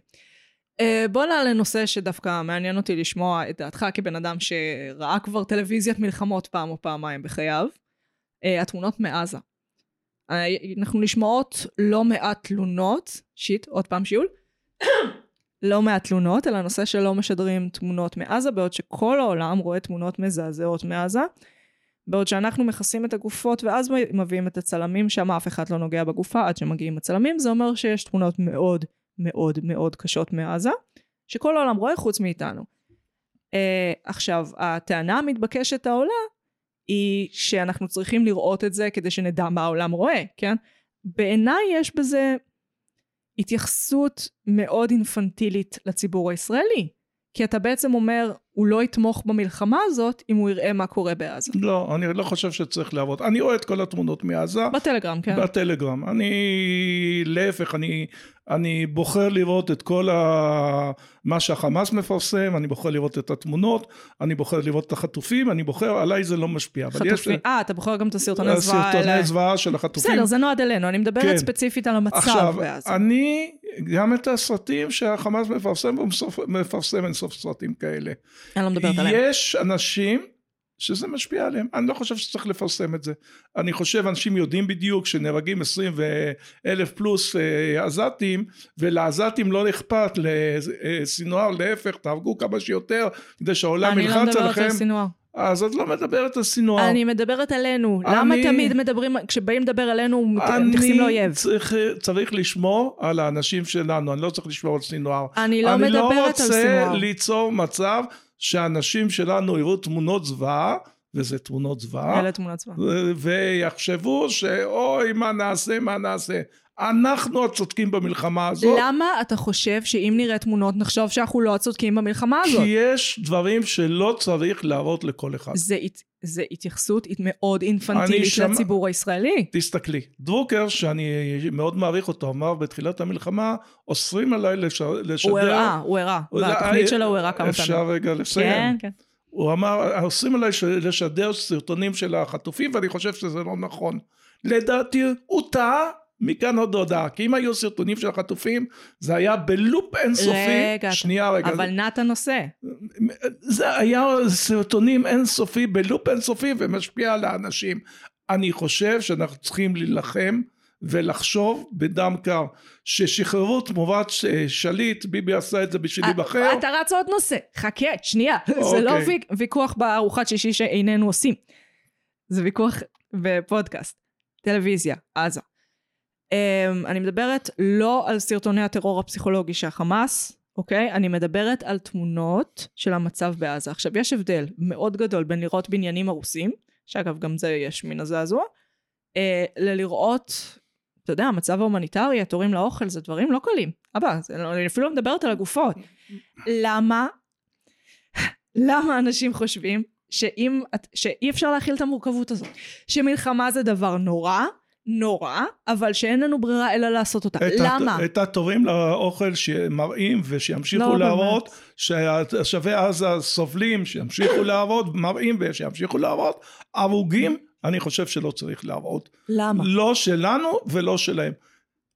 Uh, בוא נעלה לנושא שדווקא מעניין אותי לשמוע את דעתך כבן אדם שראה כבר טלוויזיית מלחמות פעם או פעמיים בחייו. Uh, התמונות מעזה. Uh, אנחנו נשמעות לא מעט תלונות, שיט, עוד פעם שיעול. לא מעט תלונות על הנושא שלא משדרים תמונות מעזה, בעוד שכל העולם רואה תמונות מזעזעות מעזה. בעוד שאנחנו מכסים את הגופות ואז מביאים את הצלמים, שם אף אחד לא נוגע בגופה עד שמגיעים הצלמים, זה אומר שיש תמונות מאוד מאוד מאוד קשות מעזה, שכל העולם רואה חוץ מאיתנו. Uh, עכשיו, הטענה המתבקשת העולה היא שאנחנו צריכים לראות את זה כדי שנדע מה העולם רואה, כן? בעיניי יש בזה התייחסות מאוד אינפנטילית לציבור הישראלי. כי אתה בעצם אומר, הוא לא יתמוך במלחמה הזאת אם הוא יראה מה קורה בעזה. לא, אני לא חושב שצריך לעבוד. אני רואה את כל התמונות מעזה. בטלגרם, כן. בטלגרם. אני, להפך, אני, אני בוחר לראות את כל ה... מה שהחמאס מפרסם, אני בוחר לראות את התמונות, אני בוחר לראות את החטופים, אני בוחר, עליי זה לא משפיע. חטופים, אה, אתה בוחר גם את הסרטוני זוועה האלה. הסרטוני זוועה של החטופים. בסדר, זה נועד אלינו, אני מדברת כן. ספציפית על המצב עכשיו, בעזה. עכשיו, אני, גם את הסרטים שהחמאס מפרסם, הוא מפרסם אינסוף סרטים כאלה. אני לא מדברת עליהם. יש אנשים שזה משפיע עליהם. אני לא חושב שצריך לפרסם את זה. אני חושב אנשים יודעים בדיוק שנהרגים עשרים אלף פלוס אה, עזתים ולעזתים לא אכפת לסינואר להפך תהרגו כמה שיותר כדי שהעולם ילחץ עליכם. אני לא מדברת על סינואר. אז את לא מדברת על סינואר. אני מדברת עלינו. אני, למה תמיד מדברים, כשבאים לדבר עלינו, מתייחסים לאויב? אני צריך, צריך לשמור על האנשים שלנו, אני לא צריך לשמור על סינואר. אני לא מדברת לא על סינואר. אני לא רוצה ליצור מצב שהאנשים שלנו יראו תמונות זוועה, וזה תמונות זוועה. אלה תמונות זוועה. ויחשבו שאוי, מה נעשה, מה נעשה. אנחנו הצודקים במלחמה הזאת. למה אתה חושב שאם נראה תמונות נחשוב שאנחנו לא הצודקים במלחמה הזאת? כי יש דברים שלא צריך להראות לכל אחד. זה, זה התייחסות מאוד אינפנטילית שמע... לציבור הישראלי. תסתכלי, דרוקר, שאני מאוד מעריך אותו, אמר בתחילת המלחמה, אוסרים עליי לשדר... הוא הראה, הוא הראה. בתוכנית שלו הוא הראה כמה פעמים. אפשר רגע לסיים? כן, כן. הוא אמר, אוסרים עליי לשדר סרטונים של החטופים, ואני חושב שזה לא נכון. לדעתי, הוא טעה מכאן עוד הודעה, כי אם היו סרטונים של החטופים, זה היה בלופ אינסופי. רגע, שנייה רגע. אבל נתן עושה. זה היה סרטונים אינסופי, בלופ אינסופי, ומשפיע על האנשים. אני חושב שאנחנו צריכים להילחם ולחשוב בדם קר. ששחררו תמורת שליט, ביבי עשה את זה בשביל להיבחר. אתה רץ עוד נושא, חכה, שנייה. זה לא ויכוח בארוחת שישי שאיננו עושים. זה ויכוח בפודקאסט, טלוויזיה, עזה. Um, אני מדברת לא על סרטוני הטרור הפסיכולוגי שהחמאס, אוקיי? אני מדברת על תמונות של המצב בעזה. עכשיו, יש הבדל מאוד גדול בין לראות בניינים הרוסים, שאגב, גם זה יש מן הזעזוע, uh, ללראות, אתה יודע, המצב ההומניטרי, התורים לאוכל, זה דברים לא קלים. אבא, לא, אני אפילו לא מדברת על הגופות. למה, למה אנשים חושבים שאם, שאי אפשר להכיל את המורכבות הזאת? שמלחמה זה דבר נורא, נורא, אבל שאין לנו ברירה אלא לעשות אותה. את למה? את התורים לאוכל שמראים ושימשיכו לא להראות, שתושבי עזה סובלים, שימשיכו להראות, מראים ושימשיכו להראות, הרוגים, אני חושב שלא צריך להראות. למה? לא שלנו ולא שלהם.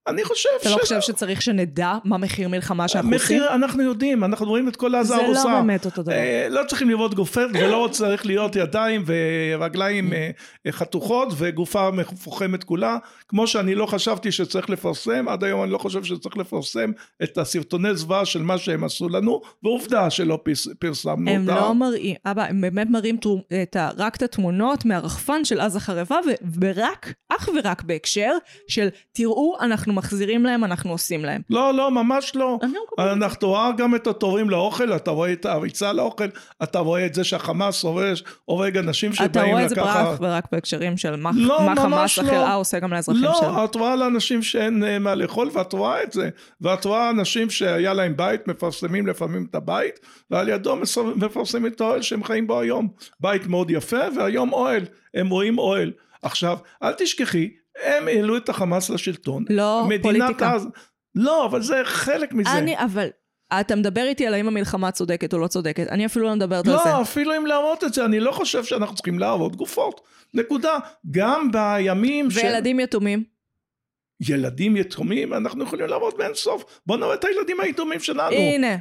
אני חושב ש... אתה לא חושב שצריך שנדע מה מחיר מלחמה שאנחנו עושים? מחיר, אנחנו יודעים, אנחנו רואים את כל עזה הרוסה. זה לא באמת אותו דבר. אה, לא צריכים לראות גופרת ולא צריך להיות ידיים ורגליים אה, חתוכות וגופה מפוחמת כולה. כמו שאני לא חשבתי שצריך לפרסם, עד היום אני לא חושב שצריך לפרסם את הסרטוני זוועה של מה שהם עשו לנו, ועובדה שלא פרסמנו הם אותה. הם לא מראים, אבא, הם באמת מראים את ה, רק את התמונות מהרחפן של עזה חרבה, ורק, אך ורק בהקשר של תראו, אנחנו מחזירים להם, אנחנו עושים להם. לא, לא, ממש לא. אנחנו רואה גם את התורים לאוכל, אתה רואה את הריצה לאוכל, אתה רואה את זה שהחמאס הורג אנשים שבאים לקחת... אתה רואה את זה רק ורק בהקשרים של מה, לא, מה חמאס החלאה לא. עושה גם לאזרחים לא, שלו. לא, את רואה לאנשים שאין uh, מה לאכול, ואת רואה את זה. ואת רואה אנשים שהיה להם בית, מפרסמים לפעמים את הבית, ועל ידו מפרסמים את האוהל שהם חיים בו היום. בית מאוד יפה, והיום אוהל. הם רואים אוהל. עכשיו, אל תשכחי, הם העלו את החמאס לשלטון. לא, פוליטיקה. אז... לא, אבל זה חלק מזה. אני, אבל... אתה מדבר איתי על האם המלחמה צודקת או לא צודקת, אני אפילו לא מדברת לא, על זה. לא, אפילו אם להראות את זה, אני לא חושב שאנחנו צריכים להראות גופות. נקודה. גם בימים ש... וילדים יתומים? ילדים יתומים, אנחנו יכולים להראות באין סוף. בוא נראה את הילדים היתומים שלנו. הנה.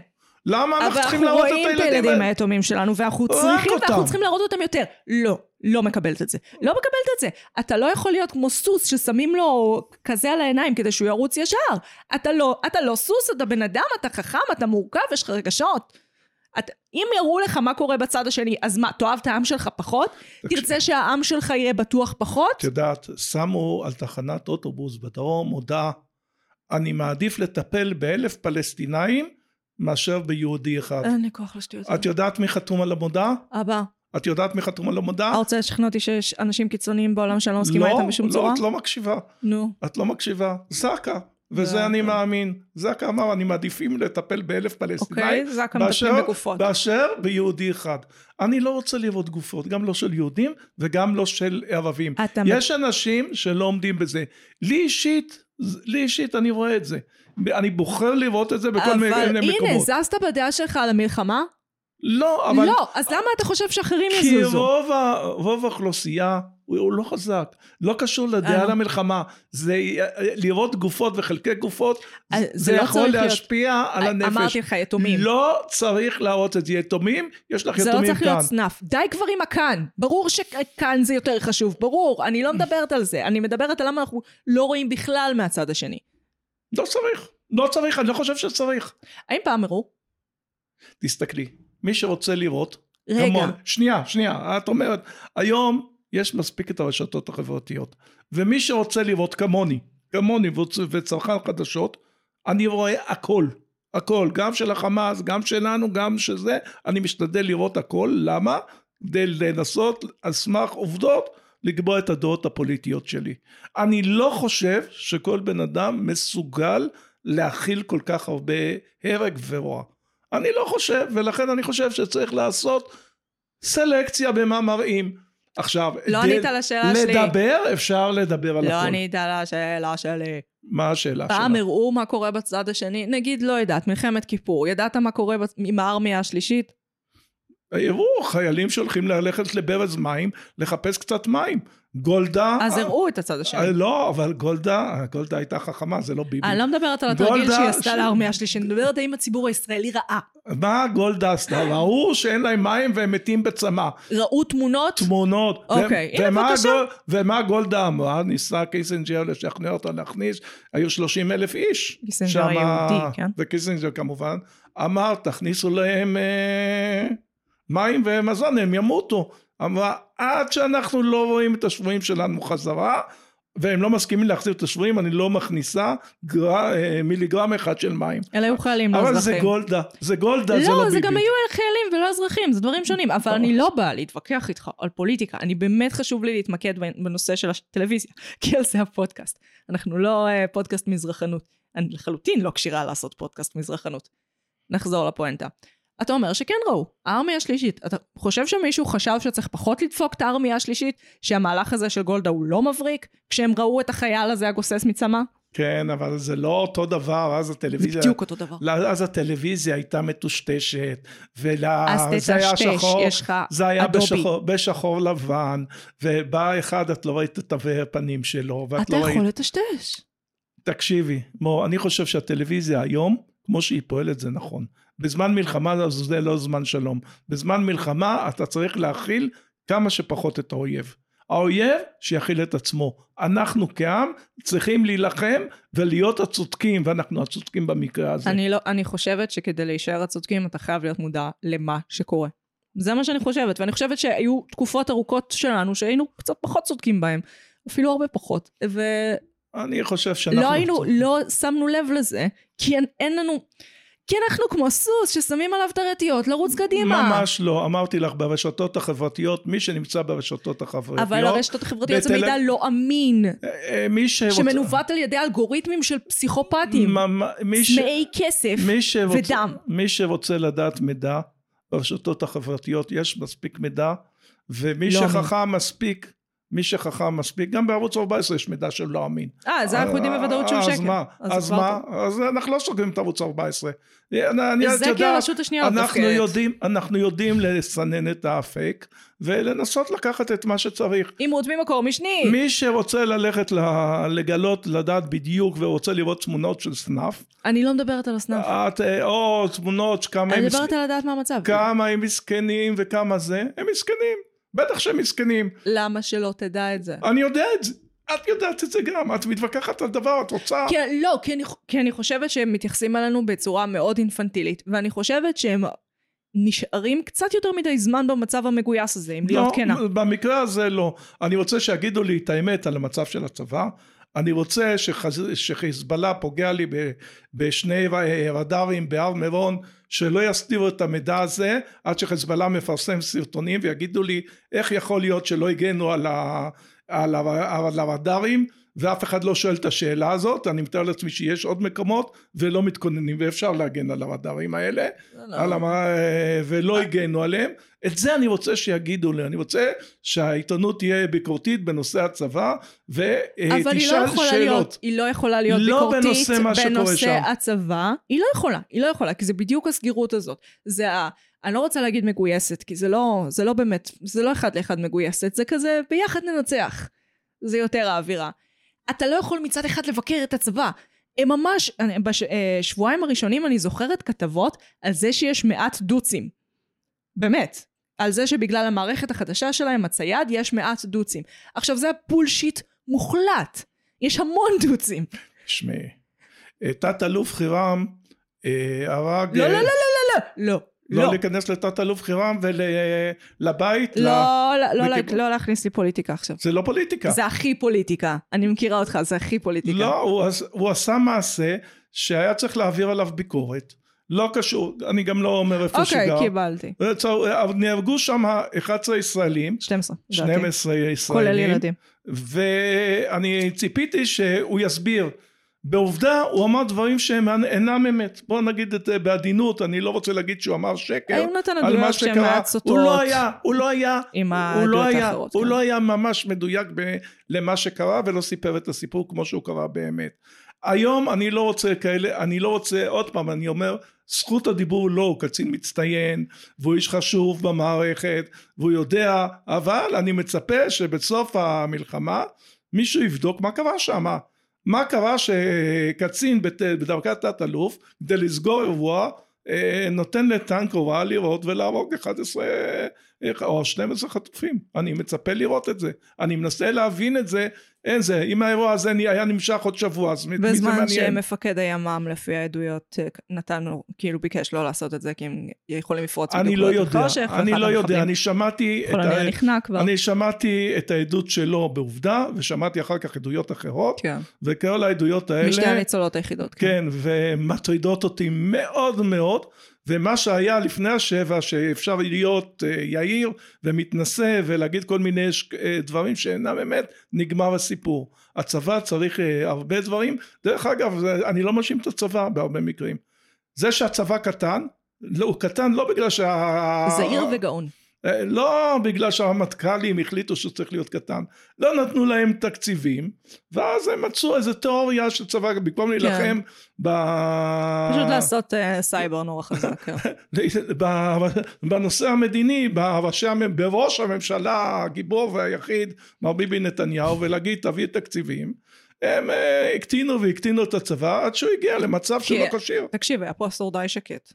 למה אנחנו צריכים להראות את הילדים האלה? אבל אנחנו רואים את הילדים היתומים שלנו, ואנחנו צריכים, ואנחנו צריכים להראות אותם יותר. לא, לא מקבלת את זה. לא מקבלת את זה. אתה לא יכול להיות כמו סוס ששמים לו כזה על העיניים כדי שהוא ירוץ ישר. אתה לא, אתה לא סוס, אתה בן אדם, אתה חכם, אתה מורכב, יש לך רגשות. את, אם יראו לך מה קורה בצד השני, אז מה, תאהב את העם שלך פחות? תרצה שהעם שלך יהיה בטוח פחות? את יודעת, שמו על תחנת אוטובוס בדרום הודעה, אני מעדיף לטפל באלף פלסטינאים מאשר ביהודי אחד. אין לי כוח לשטויות. את יודעת מי חתום על המודעה? אבא. את יודעת מי חתום על המודעה? אתה רוצה לשכנע אותי שיש אנשים קיצוניים בעולם שאני לא מסכימה לא, איתם בשום לא, צורה? לא, את לא מקשיבה. נו. את לא מקשיבה. זקה. וזה זה אני. מאמין. רק אמר, אני מעדיפים לטפל באלף פלסטינאים אוקיי? המטפלים באשר, בגופות. באשר ביהודי אחד. אני לא רוצה לראות גופות, גם לא של יהודים וגם לא של ערבים. יש אנשים שלא עומדים בזה. לי אישית, לי אישית אני רואה את זה. אני בוחר לראות את זה בכל מיני אבל מקומות. הנה, זזת בדעה שלך על המלחמה? לא, אבל... לא, אז למה אתה חושב שאחרים כי יזוזו? רוב, ה, רוב האוכלוסייה הוא, הוא לא חזק, לא קשור לדעה אה. למלחמה, זה לראות גופות וחלקי גופות, אה, זה, זה לא יכול צריך להיות- להשפיע על אה, הנפש. אמרתי לך, יתומים. לא צריך להראות את זה יתומים, יש לך זה לא יתומים צריך כאן. להיות סנאף. די כבר עם הכאן. ברור שכאן זה יותר חשוב. ברור. אני לא מדברת על זה. אני מדברת על למה אנחנו לא רואים בכלל מהצד השני. לא צריך, לא צריך, אני לא חושב שצריך. האם פעם הראו? תסתכלי, מי שרוצה לראות, רגע. כמון, שנייה, שנייה, את אומרת, היום יש מספיק את הרשתות החברתיות, ומי שרוצה לראות כמוני, כמוני וצ- וצרכן חדשות, אני רואה הכל, הכל, גם של החמאס, גם שלנו, גם שזה, אני משתדל לראות הכל, למה? כדי לנסות על סמך עובדות לקבוע את הדעות הפוליטיות שלי. אני לא חושב שכל בן אדם מסוגל להכיל כל כך הרבה הרג ורוע. אני לא חושב, ולכן אני חושב שצריך לעשות סלקציה במה מראים. עכשיו, לא ענית על השאלה שלי. לדבר, אפשר לדבר על לא הכל. ענית על השאלה שלי. מה השאלה פעם שלך? הראו מה קורה בצד השני? נגיד, לא יודעת, מלחמת כיפור. ידעת מה קורה עם הארמיה השלישית? הראו חיילים שהולכים ללכת לברז מים, לחפש קצת מים. גולדה... אז הראו את הצד השני. אה, לא, אבל גולדה, גולדה הייתה חכמה, זה לא ביבי. אני לא מדברת על התרגיל שהיא עשתה לארמיה השלישית, אני מדברת האם הציבור הישראלי ראה. מה גולדה עשתה? ראו שאין להם מים והם מתים בצמא. ראו תמונות? תמונות. אוקיי, הנה, בבקשה. ומה גולדה אמרה? ניסה קיסינג'ר לשכנע אותו להכניס, היו 30 אלף איש. קיסינג'ר היהודי, כן. וקיסינג'ר כמובן, אמר תכניסו להם אה, מים ומזון, הם ימותו. אמרה עד שאנחנו לא רואים את השבויים שלנו חזרה, והם לא מסכימים להחזיר את השבויים, אני לא מכניסה גר, אה, מיליגרם אחד של מים. אלה היו חיילים, לא אבל אזרחים. זה גולדה, זה גולדה, זה לא לא, ביבי. זה גם היו חיילים ולא אזרחים, זה דברים שונים. אבל אני לא באה להתווכח איתך על פוליטיקה. אני באמת חשוב לי להתמקד בנושא של הטלוויזיה, כי על זה הפודקאסט. אנחנו לא אה, פודקאסט מזרחנות. אני לחלוטין לא כשירה לעשות פודקאסט מזרחנות. נחזור לפואנטה. אתה אומר שכן ראו, הארמיה השלישית. אתה חושב שמישהו חשב שצריך פחות לדפוק את הארמיה השלישית? שהמהלך הזה של גולדה הוא לא מבריק? כשהם ראו את החייל הזה הגוסס מצמא? כן, אבל זה לא אותו דבר, אז זה הטלוויזיה... בדיוק אותו דבר. לא, אז הטלוויזיה הייתה מטושטשת, אז וזה היה שחור, יש לך זה היה אדובי. בשחור, בשחור לבן, ובא אחד, את לא ראית את תווי הפנים שלו, ואת אתה לא ראית... יכול לטשטש. תקשיבי, מור, אני חושב שהטלוויזיה היום, כמו שהיא פועלת, זה נכון. בזמן מלחמה זה לא זמן שלום. בזמן מלחמה אתה צריך להכיל כמה שפחות את האויב. האויב שיכיל את עצמו. אנחנו כעם צריכים להילחם ולהיות הצודקים, ואנחנו הצודקים במקרה הזה. אני, לא, אני חושבת שכדי להישאר הצודקים אתה חייב להיות מודע למה שקורה. זה מה שאני חושבת, ואני חושבת שהיו תקופות ארוכות שלנו שהיינו קצת פחות צודקים בהם, אפילו הרבה פחות, ולא אני חושב שאנחנו... היינו, לא שמנו לב לזה, כי אין, אין לנו, כי אנחנו כמו סוס ששמים עליו את הרטיות לרוץ קדימה. ממש לא, אמרתי לך ברשתות החברתיות, מי שנמצא ברשתות החברתיות, אבל הרשתות החברתיות זה בתל- מידע לא אמין, אה, אה, מי שרוצה, שמנווט על ידי אלגוריתמים של פסיכופטים, מה- מי ש- צמאי כסף מי שרוצה, ודם. מי שרוצה לדעת מידע ברשתות החברתיות יש מספיק מידע ומי לא שחכם מספיק מי שחכם מספיק גם בערוץ 14 יש מידע שלא אמין. אה, זה אנחנו יודעים בוודאות שהוא אז שקר. מה? אז אז זה כבר מה? אז אנחנו לא סוגרים את ערוץ 14. אני, אני, את זה כי הרשות השנייה לא מתפקדת. אנחנו יודעים לסנן את הפייק ולנסות לקחת את מה שצריך. עימות ממקור משני. מי שרוצה ללכת לגלות, לדעת בדיוק ורוצה לראות תמונות של סנאף, אני לא מדברת על הסנאפ. את, אה, או תמונות כמה הם, אני מסכ... מדברת על לדעת מה המצב. כמה הם מסכנים וכמה זה, הם מסכנים, בטח שהם מסכנים, למה שלא תדע את זה? אני יודע את זה, את יודעת את זה גם, את מתווכחת על דבר, את רוצה, כי, לא, כי אני, כי אני חושבת שהם מתייחסים אלינו בצורה מאוד אינפנטילית, ואני חושבת שהם נשארים קצת יותר מדי זמן במצב המגויס הזה, אם להיות כנה. לא, במקרה הזה לא, אני רוצה שיגידו לי את האמת על המצב של הצבא, אני רוצה שחז... שחיזבאללה פוגע לי ב... בשני רדארים בהר מירון שלא יסתירו את המידע הזה עד שחיזבאללה מפרסם סרטונים ויגידו לי איך יכול להיות שלא הגנו על, ה... על ה- על הרדארים ואף אחד לא שואל את השאלה הזאת. אני מתאר לעצמי שיש עוד מקומות ולא מתכוננים ואפשר להגן על הרדארים האלה על המ... ולא הגנו עליהם את זה אני רוצה שיגידו לי אני רוצה שהעיתונות תהיה ביקורתית בנושא הצבא אבל היא לא ותשאל יכולה שאלות להיות, היא לא יכולה להיות לא ביקורתית בנושא מה בנושא שם. הצבא. היא לא יכולה, היא לא יכולה, כי זה בדיוק הסגירות הזאת. זה ה... אני לא רוצה להגיד מגויסת, כי זה לא, זה לא באמת, זה לא אחד לאחד מגויסת, זה כזה ביחד ננצח. זה יותר האווירה. אתה לא יכול מצד אחד לבקר את הצבא. הם ממש, בשבועיים הראשונים אני זוכרת כתבות על זה שיש מעט דוצים. באמת. על זה שבגלל המערכת החדשה שלהם, הצייד, יש מעט דוצים. עכשיו זה בולשיט מוחלט. יש המון דוצים. שמעי תת אלוף חירם אה, הרג לא, אה, לא, לא, לא, לא, לא. לא לא. להיכנס לתת אלוף חירם ולבית לא, לא, לא, בקיב- לא להכניס לי פוליטיקה עכשיו. זה לא פוליטיקה זה הכי פוליטיקה. אני מכירה אותך, זה הכי פוליטיקה. לא הוא, הוא עשה מעשה שהיה צריך להעביר עליו ביקורת לא קשור אני גם לא אומר איפה אוקיי, שגר קיבלתי. אבל נהרגו שם 11 ישראלים 12, לדעתי. 12 כולל ישראלים ילדים. ואני ציפיתי שהוא יסביר בעובדה הוא אמר דברים שהם אינם אמת בוא נגיד את זה בעדינות אני לא רוצה להגיד שהוא אמר שקר האם נתן עדויות שהן מעט סותרות? הוא לא היה הוא לא היה עם הוא לא העדויות היה, האחרות. הוא כן. לא היה ממש מדויק ב, למה שקרה ולא סיפר את הסיפור כמו שהוא קרה באמת. היום אני לא רוצה כאלה, אני לא רוצה, עוד פעם אני אומר, זכות הדיבור לא, הוא קצין מצטיין והוא איש חשוב במערכת והוא יודע, אבל אני מצפה שבסוף המלחמה מישהו יבדוק מה קרה שם. מה קרה שקצין בדרגת תת אלוף כדי לסגור אירוע אה, נותן לטנק הוראה לראות ולהרוג 11 אה, או 12 חטופים. אני מצפה לראות את זה. אני מנסה להבין את זה. אין זה אם האירוע הזה היה נמשך עוד שבוע אז מי זה בזמן מעניין? שמפקד הימ"מ לפי העדויות אה, נתן לו, כאילו ביקש לא לעשות את זה כי הם יכולים לפרוץ אני לא יודע. חושך, אני לא יודע. אני שמעתי את ה-. אני שמעתי את העדות שלו בעובדה ושמעתי אחר כך עדויות אחרות כן. וכל העדויות האלה משתי הניצולות היחידות. כן, ומטרידות אותי מאוד מאוד, ומה שהיה לפני השבע, שאפשר להיות אה, יהיר ומתנשא ולהגיד כל מיני אה, דברים שאינם אמת, נגמר הסיפור. הצבא צריך אה, הרבה דברים. דרך אגב, אני לא מאשים את הצבא בהרבה מקרים. זה שהצבא קטן, לא, הוא קטן לא בגלל שה... זהיר וגאון. אה, לא בגלל שהרמטכ"לים החליטו שהוא צריך להיות קטן, לא נתנו להם תקציבים, ואז הם מצאו איזה תיאוריה של צבא, במקום להילחם ב... פשוט לעשות אה, סייבר נורא חזק. כן. בנושא המדיני, בראשי בראש הממשלה הגיבור והיחיד, מר ביבי נתניהו, ולהגיד תביא תקציבים, הם אה, הקטינו והקטינו את הצבא עד שהוא הגיע למצב שלא כשיר. תקשיב, היה פה עשור די שקט.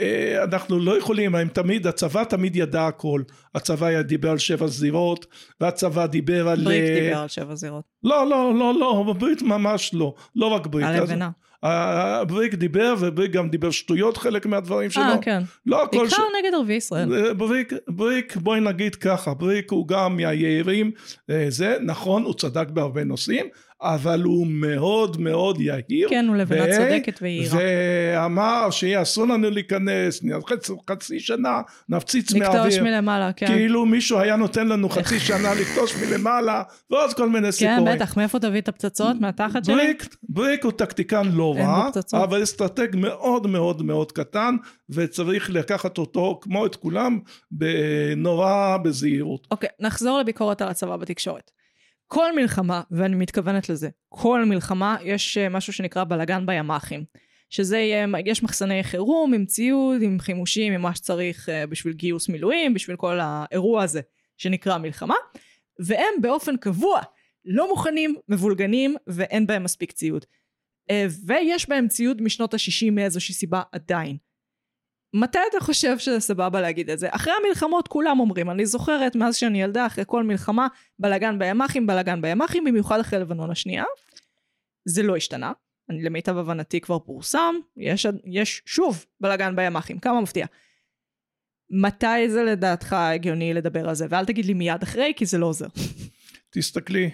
אה, אנחנו לא יכולים, הם תמיד, הצבא תמיד ידע הכל. הצבא דיבר על שבע זירות, והצבא דיבר על... בריק אה, דיבר על שבע זירות. לא, לא, לא, לא, בברית ממש לא. לא רק ברית. על. אה, בריק דיבר, ובריק גם דיבר שטויות חלק מהדברים שלו. אה, כן. לא הכל... בעיקר נגד ערביי ישראל. אה, בריק, בריק, בואי נגיד ככה, בריק הוא גם מהיהירים, אה, זה נכון, הוא צדק בהרבה נושאים, אבל הוא מאוד מאוד יהיר. כן, הוא לבנה ו- צודקת ויהירה. ואמר שיעשו לנו להיכנס, חצי, חצי שנה נפציץ לכתוש מהאוויר. מלמעלה, כן. כאילו מישהו היה נותן לנו חצי שנה לכתוש מלמעלה, ועוד כל מיני כן, סיפורים. בטח, מאיפה תביא את הפצצות? מהתחת שלי? בריק, בריק הוא טקטיקן לא רע. אבל אסטרטג מאוד מאוד מאוד קטן, וצריך לקחת אותו, כמו את כולם, נורא בזהירות. אוקיי, נחזור לביקורת על הצבא בתקשורת. כל מלחמה, ואני מתכוונת לזה, כל מלחמה יש אה, משהו שנקרא בלגן בימ"חים. שזה יהיה, יש מחסני חירום עם ציוד, עם חימושים, עם מה שצריך אה, בשביל גיוס מילואים, בשביל כל האירוע הזה שנקרא מלחמה, והם באופן קבוע לא מוכנים, מבולגנים, ואין בהם מספיק ציוד. אה, ויש בהם ציוד משנות ה-60 מאיזושהי סיבה עדיין. מתי אתה חושב שזה סבבה להגיד את זה? אחרי המלחמות כולם אומרים, אני זוכרת מאז שאני ילדה, אחרי כל מלחמה, בלאגן בימ"חים, בלאגן בימ"חים, במיוחד אחרי לבנון השנייה. זה לא השתנה, אני למיטב הבנתי כבר פורסם, יש, יש שוב בלאגן בימ"חים, כמה מפתיע. מתי זה לדעתך הגיוני לדבר על זה? ואל תגיד לי מיד אחרי, כי זה לא עוזר. תסתכלי,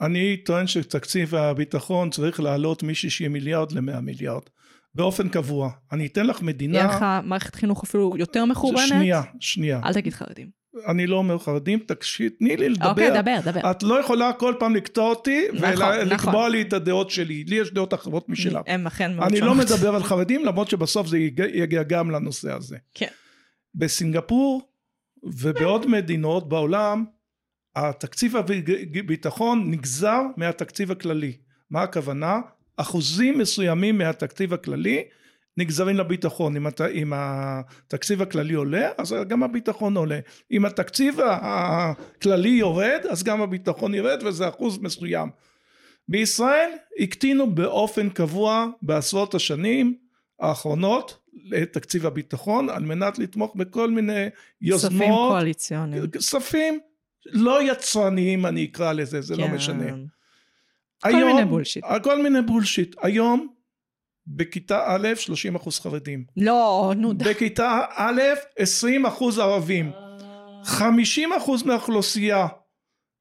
אני טוען שתקציב הביטחון צריך לעלות מ-60 מיליארד ל-100 מיליארד, באופן קבוע. אני אתן לך מדינה... יהיה לך מערכת חינוך אפילו יותר מחורבנת? שנייה, שנייה. אל תגיד חרדים. אני לא אומר חרדים, תקשיב, תני לי לדבר. אוקיי, דבר, דבר. את לא יכולה כל פעם לקטוע אותי נכון, ולקבוע נכון. לי את הדעות שלי. לי יש דעות אחרות משלך. הם אכן מאוד אני לא שונות. מדבר על חרדים, למרות שבסוף זה יגיע גם לנושא הזה. כן. בסינגפור ובעוד מדינות בעולם, התקציב הביטחון נגזר מהתקציב הכללי. מה הכוונה? אחוזים מסוימים מהתקציב הכללי נגזרים לביטחון. אם, הת... אם התקציב הכללי עולה, אז גם הביטחון עולה. אם התקציב הכללי יורד, אז גם הביטחון ירד, וזה אחוז מסוים. בישראל הקטינו באופן קבוע בעשרות השנים האחרונות את תקציב הביטחון על מנת לתמוך בכל מיני כספים יוזמות, קואליציוניים. כספים לא יצרניים אני אקרא לזה, זה לא כן. משנה. כל מיני בולשיט. כל מיני בולשיט. היום בכיתה א' 30 אחוז חרדים. לא, נו די. בכיתה א' 20 אחוז ערבים. 50 אחוז מהאוכלוסייה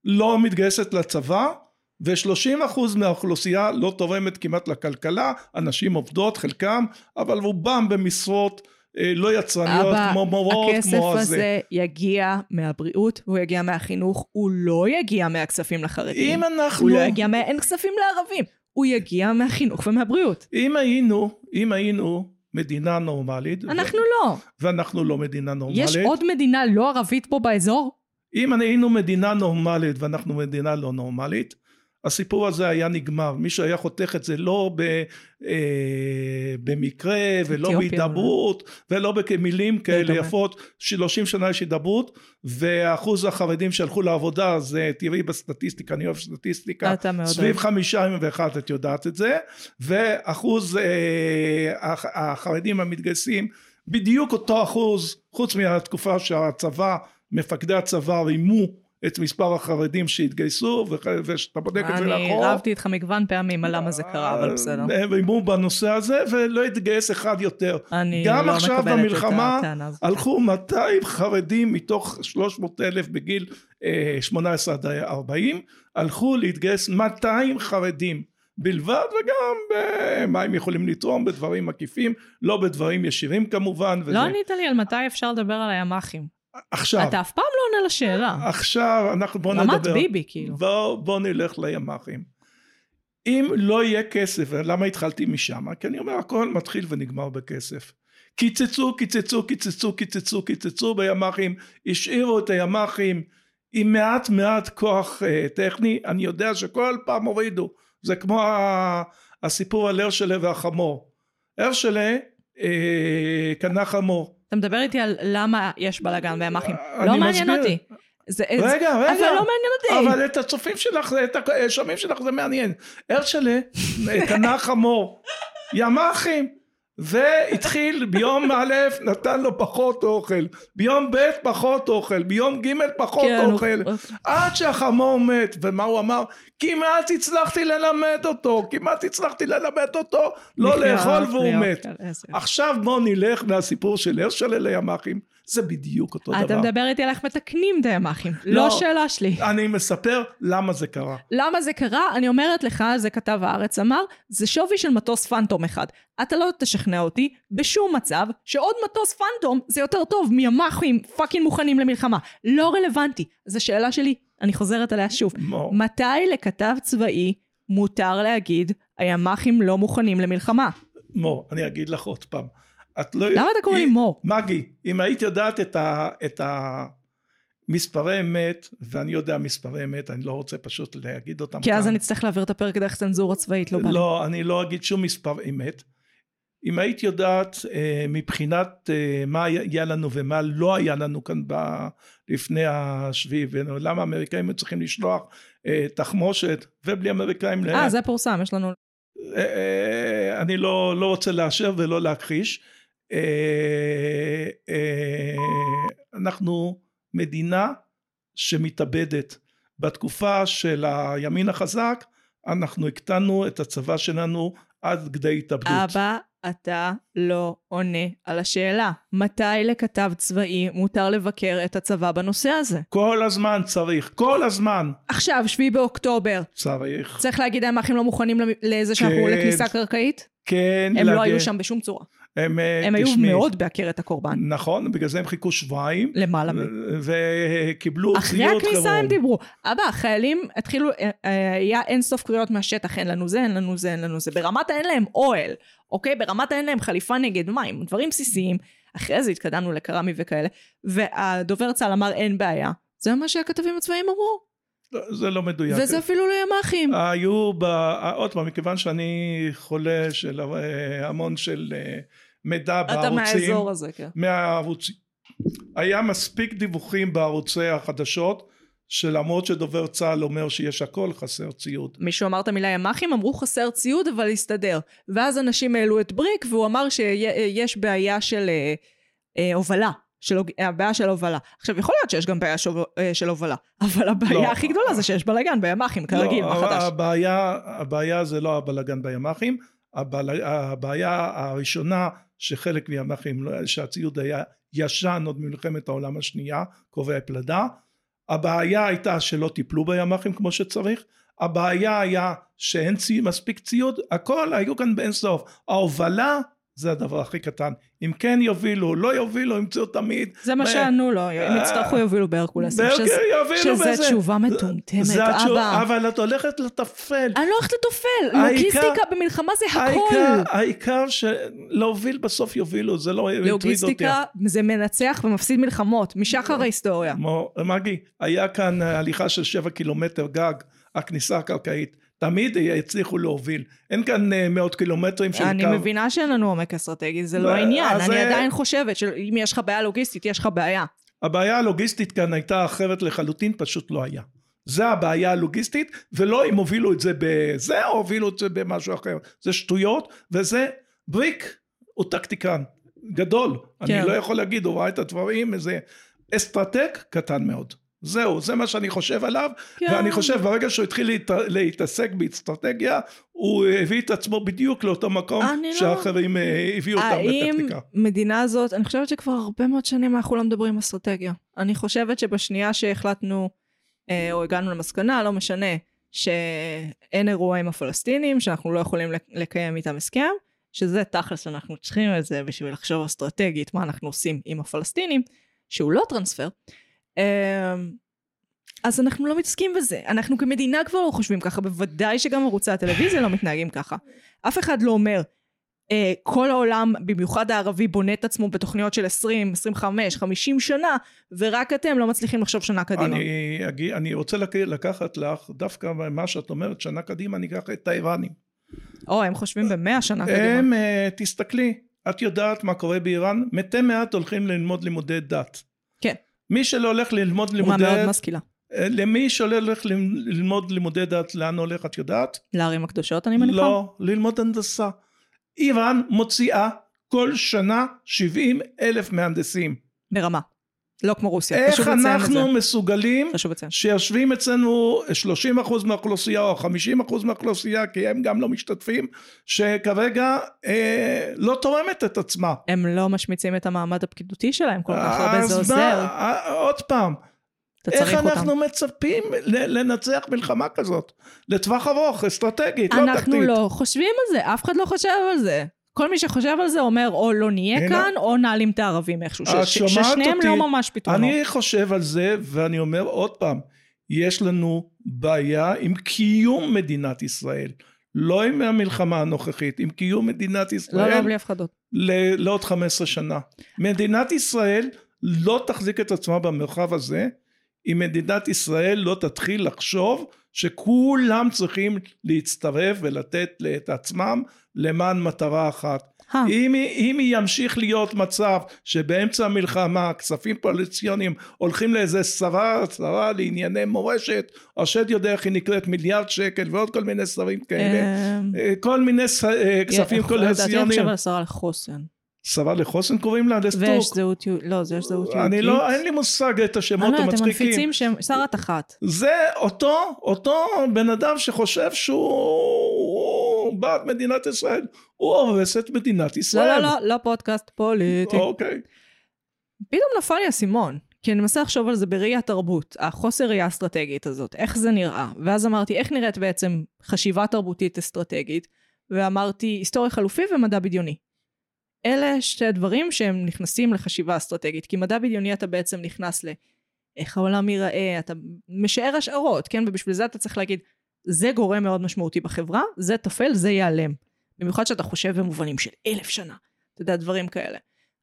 לא מתגייסת לצבא ו-30 אחוז מהאוכלוסייה לא תורמת כמעט לכלכלה, אנשים עובדות חלקם, אבל רובם במשרות אה, לא יצרניות אבא, כמו מורות, הכסף כמו הזה. הזה יגיע מהבריאות, והוא יגיע מהחינוך, הוא לא יגיע מהכספים לחרדים. אם אנחנו, הוא לא יגיע מה... אין כספים לערבים. הוא יגיע מהחינוך ומהבריאות. אם היינו, אם היינו מדינה נורמלית, אנחנו ו- לא. ואנחנו לא מדינה נורמלית, יש עוד מדינה לא ערבית פה באזור? אם היינו מדינה נורמלית ואנחנו מדינה לא נורמלית, הסיפור הזה היה נגמר. מישהו היה חותך את זה לא ב, אה, במקרה ולא בהידברות ולא במילים כאלה דומה. יפות. 30 שנה יש הידברות ואחוז החרדים שהלכו לעבודה זה תראי בסטטיסטיקה, אני אוהב סטטיסטיקה, אתה מאוד סביב. חמישה ואחת את יודעת את זה ואחוז אה, הח- החרדים המתגייסים בדיוק אותו אחוז חוץ מהתקופה שהצבא מפקדי הצבא רימו את מספר החרדים שהתגייסו וכשאתה בודק את זה אני לאחור רבתי איתך מגוון פעמים על למה זה קרה, אבל בסדר. הם רימו בנושא הזה ולא התגייס אחד יותר אני גם לא עכשיו מקבלת את במלחמה הטענה הזאת. הלכו 200 חרדים מתוך 300 אלף בגיל אה, 18 עד 40 הלכו להתגייס 200 חרדים בלבד וגם במה הם יכולים לתרום בדברים עקיפים לא בדברים ישירים כמובן וזה. לא ענית לי על מתי אפשר לדבר על הימ"חים. עכשיו. אתה אף פעם לא עונה לשאלה. עכשיו אנחנו בוא רמת נדבר. ביבי, כאילו. בוא, בוא נלך לימ"חים. אם לא יהיה כסף למה התחלתי משם? כי אני אומר הכל מתחיל ונגמר בכסף. קיצצו קיצצו קיצצו קיצצו קיצצו בימ"חים השאירו את הימ"חים עם מעט מעט כוח אה, טכני. אני יודע שכל פעם הורידו. זה כמו ה- הסיפור על הרשלה והחמור. הרשלה אה, קנה חמור אתה מדבר איתי על למה יש בלאגן בימ"חים. לא מעניין מסביר. אותי. זה- רגע רגע אבל לא מעניין אותי. אבל את הצופים שלך, את השומעים שלך זה מעניין. הרשלה קנה חמור, ימ"חים, והתחיל ביום א' נתן לו פחות אוכל, ביום ב' פחות אוכל, ביום ג' פחות כן, הוא- אוכל, עד שהחמור מת, ומה הוא אמר? כמעט הצלחתי ללמד אותו, כמעט הצלחתי ללמד אותו לא לאכול והוא מת. כן, עכשיו בוא נלך מהסיפור של הרשלה לימ"חים, זה בדיוק אותו דבר. אתה מדבר איתי על איך מתקנים את הימ"חים. לא. לא שאלה שלי. אני מספר למה זה קרה. למה זה קרה? אני אומרת לך, זה כתב הארץ אמר, זה שווי של מטוס פנטום אחד. אתה לא תשכנע אותי בשום מצב שעוד מטוס פנטום זה יותר טוב מימ"חים fucking מוכנים למלחמה. לא רלוונטי. אז השאלה שלי, אני חוזרת עליה שוב. מור. מתי לכתב צבאי מותר להגיד הימ"חים לא מוכנים למלחמה? מור, אני אגיד לך עוד פעם. את לא... למה אתה קורא לי מור? מגי, אם היית יודעת את, ה... את המספרי אמת, ואני יודע מספרי אמת, אני לא רוצה פשוט להגיד אותם כי אז כאן. אני אצטרך להעביר את הפרק דרך צנזורה צבאית, לא בא. לא, אני לא אגיד שום מספר אמת. אם היית יודעת אה, מבחינת אה, מה היה לנו ומה לא היה לנו כאן ב, לפני השביעי, ולמה האמריקאים צריכים לשלוח אה, תחמושת, ובלי אמריקאים... אה, זה פורסם, יש לנו... אה, אה, אני לא, לא רוצה לאשר ולא להכחיש. אה, אה, אנחנו מדינה שמתאבדת. בתקופה של הימין החזק אנחנו הקטנו את הצבא שלנו עד כדי התאבדות. אבא, אתה לא עונה על השאלה. מתי לכתב צבאי מותר לבקר את הצבא בנושא הזה? כל הזמן צריך, כל הזמן עכשיו, שביעי באוקטובר, צריך. צריך להגיד הימ"חים לא מוכנים למ- לזה שאנחנו כן. לכניסה קרקעית? כן, הם לא להגן. היו שם בשום צורה. הם, אה, הם היו מאוד בעקרת הקורבן. נכון, בגלל זה הם חיכו שבועיים, למעלה מ... וקיבלו אחרי ציוד הכניסה חירום. הם דיברו. אבא, החיילים התחילו, אה, אה, היה אין סוף קריאות מהשטח, אין לנו זה, אין לנו זה, אין לנו זה. ברמת האין להם אוהל, אוקיי? ברמת האין להם חליפה נגד מים, דברים בסיסיים. אחרי זה התקדמנו לקרמי וכאלה, והדובר צה"ל אמר אין בעיה. זה מה שהכתבים הצבאיים אמרו, לא, זה לא מדויק. וזה אפילו לא ימ"חים. היו, ב... עוד פעם, מכיוון שאני חולה של המון של מידע אתה בערוצים, מהאזור הזה, כן. מהערוצים, היה מספיק דיווחים בערוצי החדשות, שלמרות שדובר צה"ל אומר שיש הכל, חסר ציוד. מישהו אמר את המילה ימ"חים, אמרו חסר ציוד, אבל הסתדר. ואז אנשים העלו את בריק, והוא אמר שיש בעיה של אה, אה, הובלה. של, הבעיה של הובלה. עכשיו, יכול להיות שיש גם בעיה של, אה, של הובלה, אבל הבעיה לא. הכי גדולה זה שיש בלאגן בימ"חים, כרגיל, לא, בחדש. הבעיה, הבעיה זה לא הבלגן בימ"חים. הבעיה הראשונה שחלק מהימ"חים, לא- שהציוד היה ישן עוד ממלחמת העולם השנייה, קובעי פלדה, הבעיה הייתה שלא טיפלו בימ"חים כמו שצריך, הבעיה היה שאין צי... מספיק ציוד, הכל היו כאן באין סוף, ההובלה זה הדבר הכי קטן, אם כן יובילו, לא יובילו, ימצאו תמיד, זה מה שענו לו, אם יצטרכו יובילו בהרקולסים. שזה-. תשובה מטומטמת, אבא. אבל את הולכת לטפל, אני לא הולכת העיקר- לוגיסטיקה במלחמה זה הכל. העיקר, שלהוביל בסוף יובילו, זה לא הטריד אותי. לוגיסטיקה זה מנצח ומפסיד מלחמות, משחר ההיסטוריה. מגי, היה כאן הליכה של שבע קילומטר גג, הכניסה הקרקעית, תמיד יצליחו להוביל. אין כאן אה, מאות קילומטרים של אני קו. מבינה שאין לנו עומק אסטרטגי, זה לא העניין, אני זה- עדיין חושבת שאם יש לך בעיה לוגיסטית, יש לך בעיה. הבעיה הלוגיסטית כאן הייתה אחרת לחלוטין, פשוט לא היה. זה הבעיה הלוגיסטית, ולא אם הובילו את זה בזה, או הובילו את זה במשהו אחר. זה שטויות, וזה בריק הוא טקטיקן גדול. כן. אני לא יכול להגיד, הוא ראה את הדברים, איזה אסטרטג קטן מאוד. זהו, זה מה שאני חושב עליו, כן. ואני חושב ברגע שהוא התחיל להת... להתעסק באסטרטגיה, הוא הביא את עצמו בדיוק לאותו מקום לא- שאחרים אה, הביאו אותם האם בטקטיקה. מדינה הזאת, אני חושבת שכבר הרבה מאוד שנים אנחנו לא מדברים אסטרטגיה. אני חושבת שבשנייה שהחלטנו, אה, או הגענו למסקנה, לא משנה, שאין אירוע עם הפלסטינים, שאנחנו לא יכולים לק- לקיים איתם הסכם, שזה תכלס אנחנו צריכים את זה בשביל לחשוב אסטרטגית מה אנחנו עושים עם הפלסטינים, שהוא לא טרנספר. אה, אז אנחנו לא מתעסקים בזה. אנחנו כמדינה כבר לא חושבים ככה, בוודאי שגם ערוצי הטלוויזיה לא מתנהגים ככה. אף אחד לא אומר, אה, כל העולם, במיוחד הערבי, בונה את עצמו בתוכניות של 20, 25, 50 שנה, ורק אתם לא מצליחים לחשוב שנה קדימה. אני, אגיד- אני רוצה לק- לקחת לך דווקא מה שאת אומרת שנה קדימה אני אקח את האיראנים. או, הם חושבים במאה שנה קדימה. הם אה, תסתכלי את יודעת מה קורה באיראן מתי מעט הולכים ללמוד לימודי דת. מי שלא הולך ללמוד אומה לימודי מאוד משכילה. אה, למי שלא הולך ל- ללמוד לימודי דת לאן הולך את יודעת? לערים הקדושות, אני מניחה? לא ללמוד הנדסה. איראן מוציאה כל שנה 70 אלף מהנדסים. ברמה. לא כמו רוסיה. איך חשוב לציין את זה. אנחנו מסוגלים. שיושבים אצלנו 30% מהאוכלוסייה או 50% מהאוכלוסייה כי הם גם לא משתתפים שכרגע אה, לא תורמת את עצמה. הם לא משמיצים את המעמד הפקידותי שלהם כל כך הרבה, זה מה, עוזר. אה, עוד פעם, איך אותם. אנחנו מצפים לנצח מלחמה כזאת? לטווח ארוך, אסטרטגית, לא אנחנו טקטית. לא חושבים על זה, אף אחד לא חושב על זה. כל מי שחושב על זה אומר או לא נהיה הנה. כאן או נעלים את הערבים איכשהו, ש- את ש- ששניהם אותי? לא ממש פתרונות. אני חושב על זה ואני אומר עוד פעם, יש לנו בעיה עם קיום מדינת ישראל. לא עם המלחמה הנוכחית, עם קיום מדינת לא, ישראל לא, בלי הפחדות. לעוד 15 שנה. מדינת ישראל לא תחזיק את עצמה במרחב הזה אם מדינת ישראל לא תתחיל לחשוב שכולם צריכים להצטרף ולתת את עצמם למען מטרה אחת. אה, אם, אם ימשיך להיות מצב שבאמצע המלחמה כספים קואליציוניים הולכים לאיזה שרה, שרה לענייני מורשת, השד יודע איך היא נקראת מיליארד שקל ועוד כל מיני שרים כאלה, אמ, אה, כל מיני ש- אה, כספים לדעתי אני קואליציוניים. חושב על השרה לחוסן. שרה לחוסן קוראים לה? ויש לסטוק. זהות יהודית, לא, זה יש זהות יהודית. אני לא, אין לי מושג את השמות לא יודעת, אתם המצחיקים. מפיצים שם, שרת אחת. זה אותו, אותו בן אדם שחושב שהוא בעד מדינת ישראל, הוא הורס את מדינת לא, ישראל. לא, לא, לא פודקאסט פוליטי. אוקיי. פתאום נפל לי האסימון. כי אני מנסה לחשוב על זה בראי התרבות, החוסר ראייה האסטרטגית הזאת, איך זה נראה. ואז אמרתי, איך נראית בעצם חשיבה תרבותית אסטרטגית? ואמרתי, היסטוריה חלופי ומדע בדיוני. אלה שתי דברים שהם נכנסים לחשיבה אסטרטגית, כי מדע בדיוני אתה בעצם נכנס לאיך העולם ייראה, אתה משער השערות, כן? ובשביל זה אתה צריך להגיד, זה גורם מאוד משמעותי בחברה, זה טפל, זה ייעלם. במיוחד שאתה חושב במובנים של אלף שנה, אתה יודע, דברים כאלה.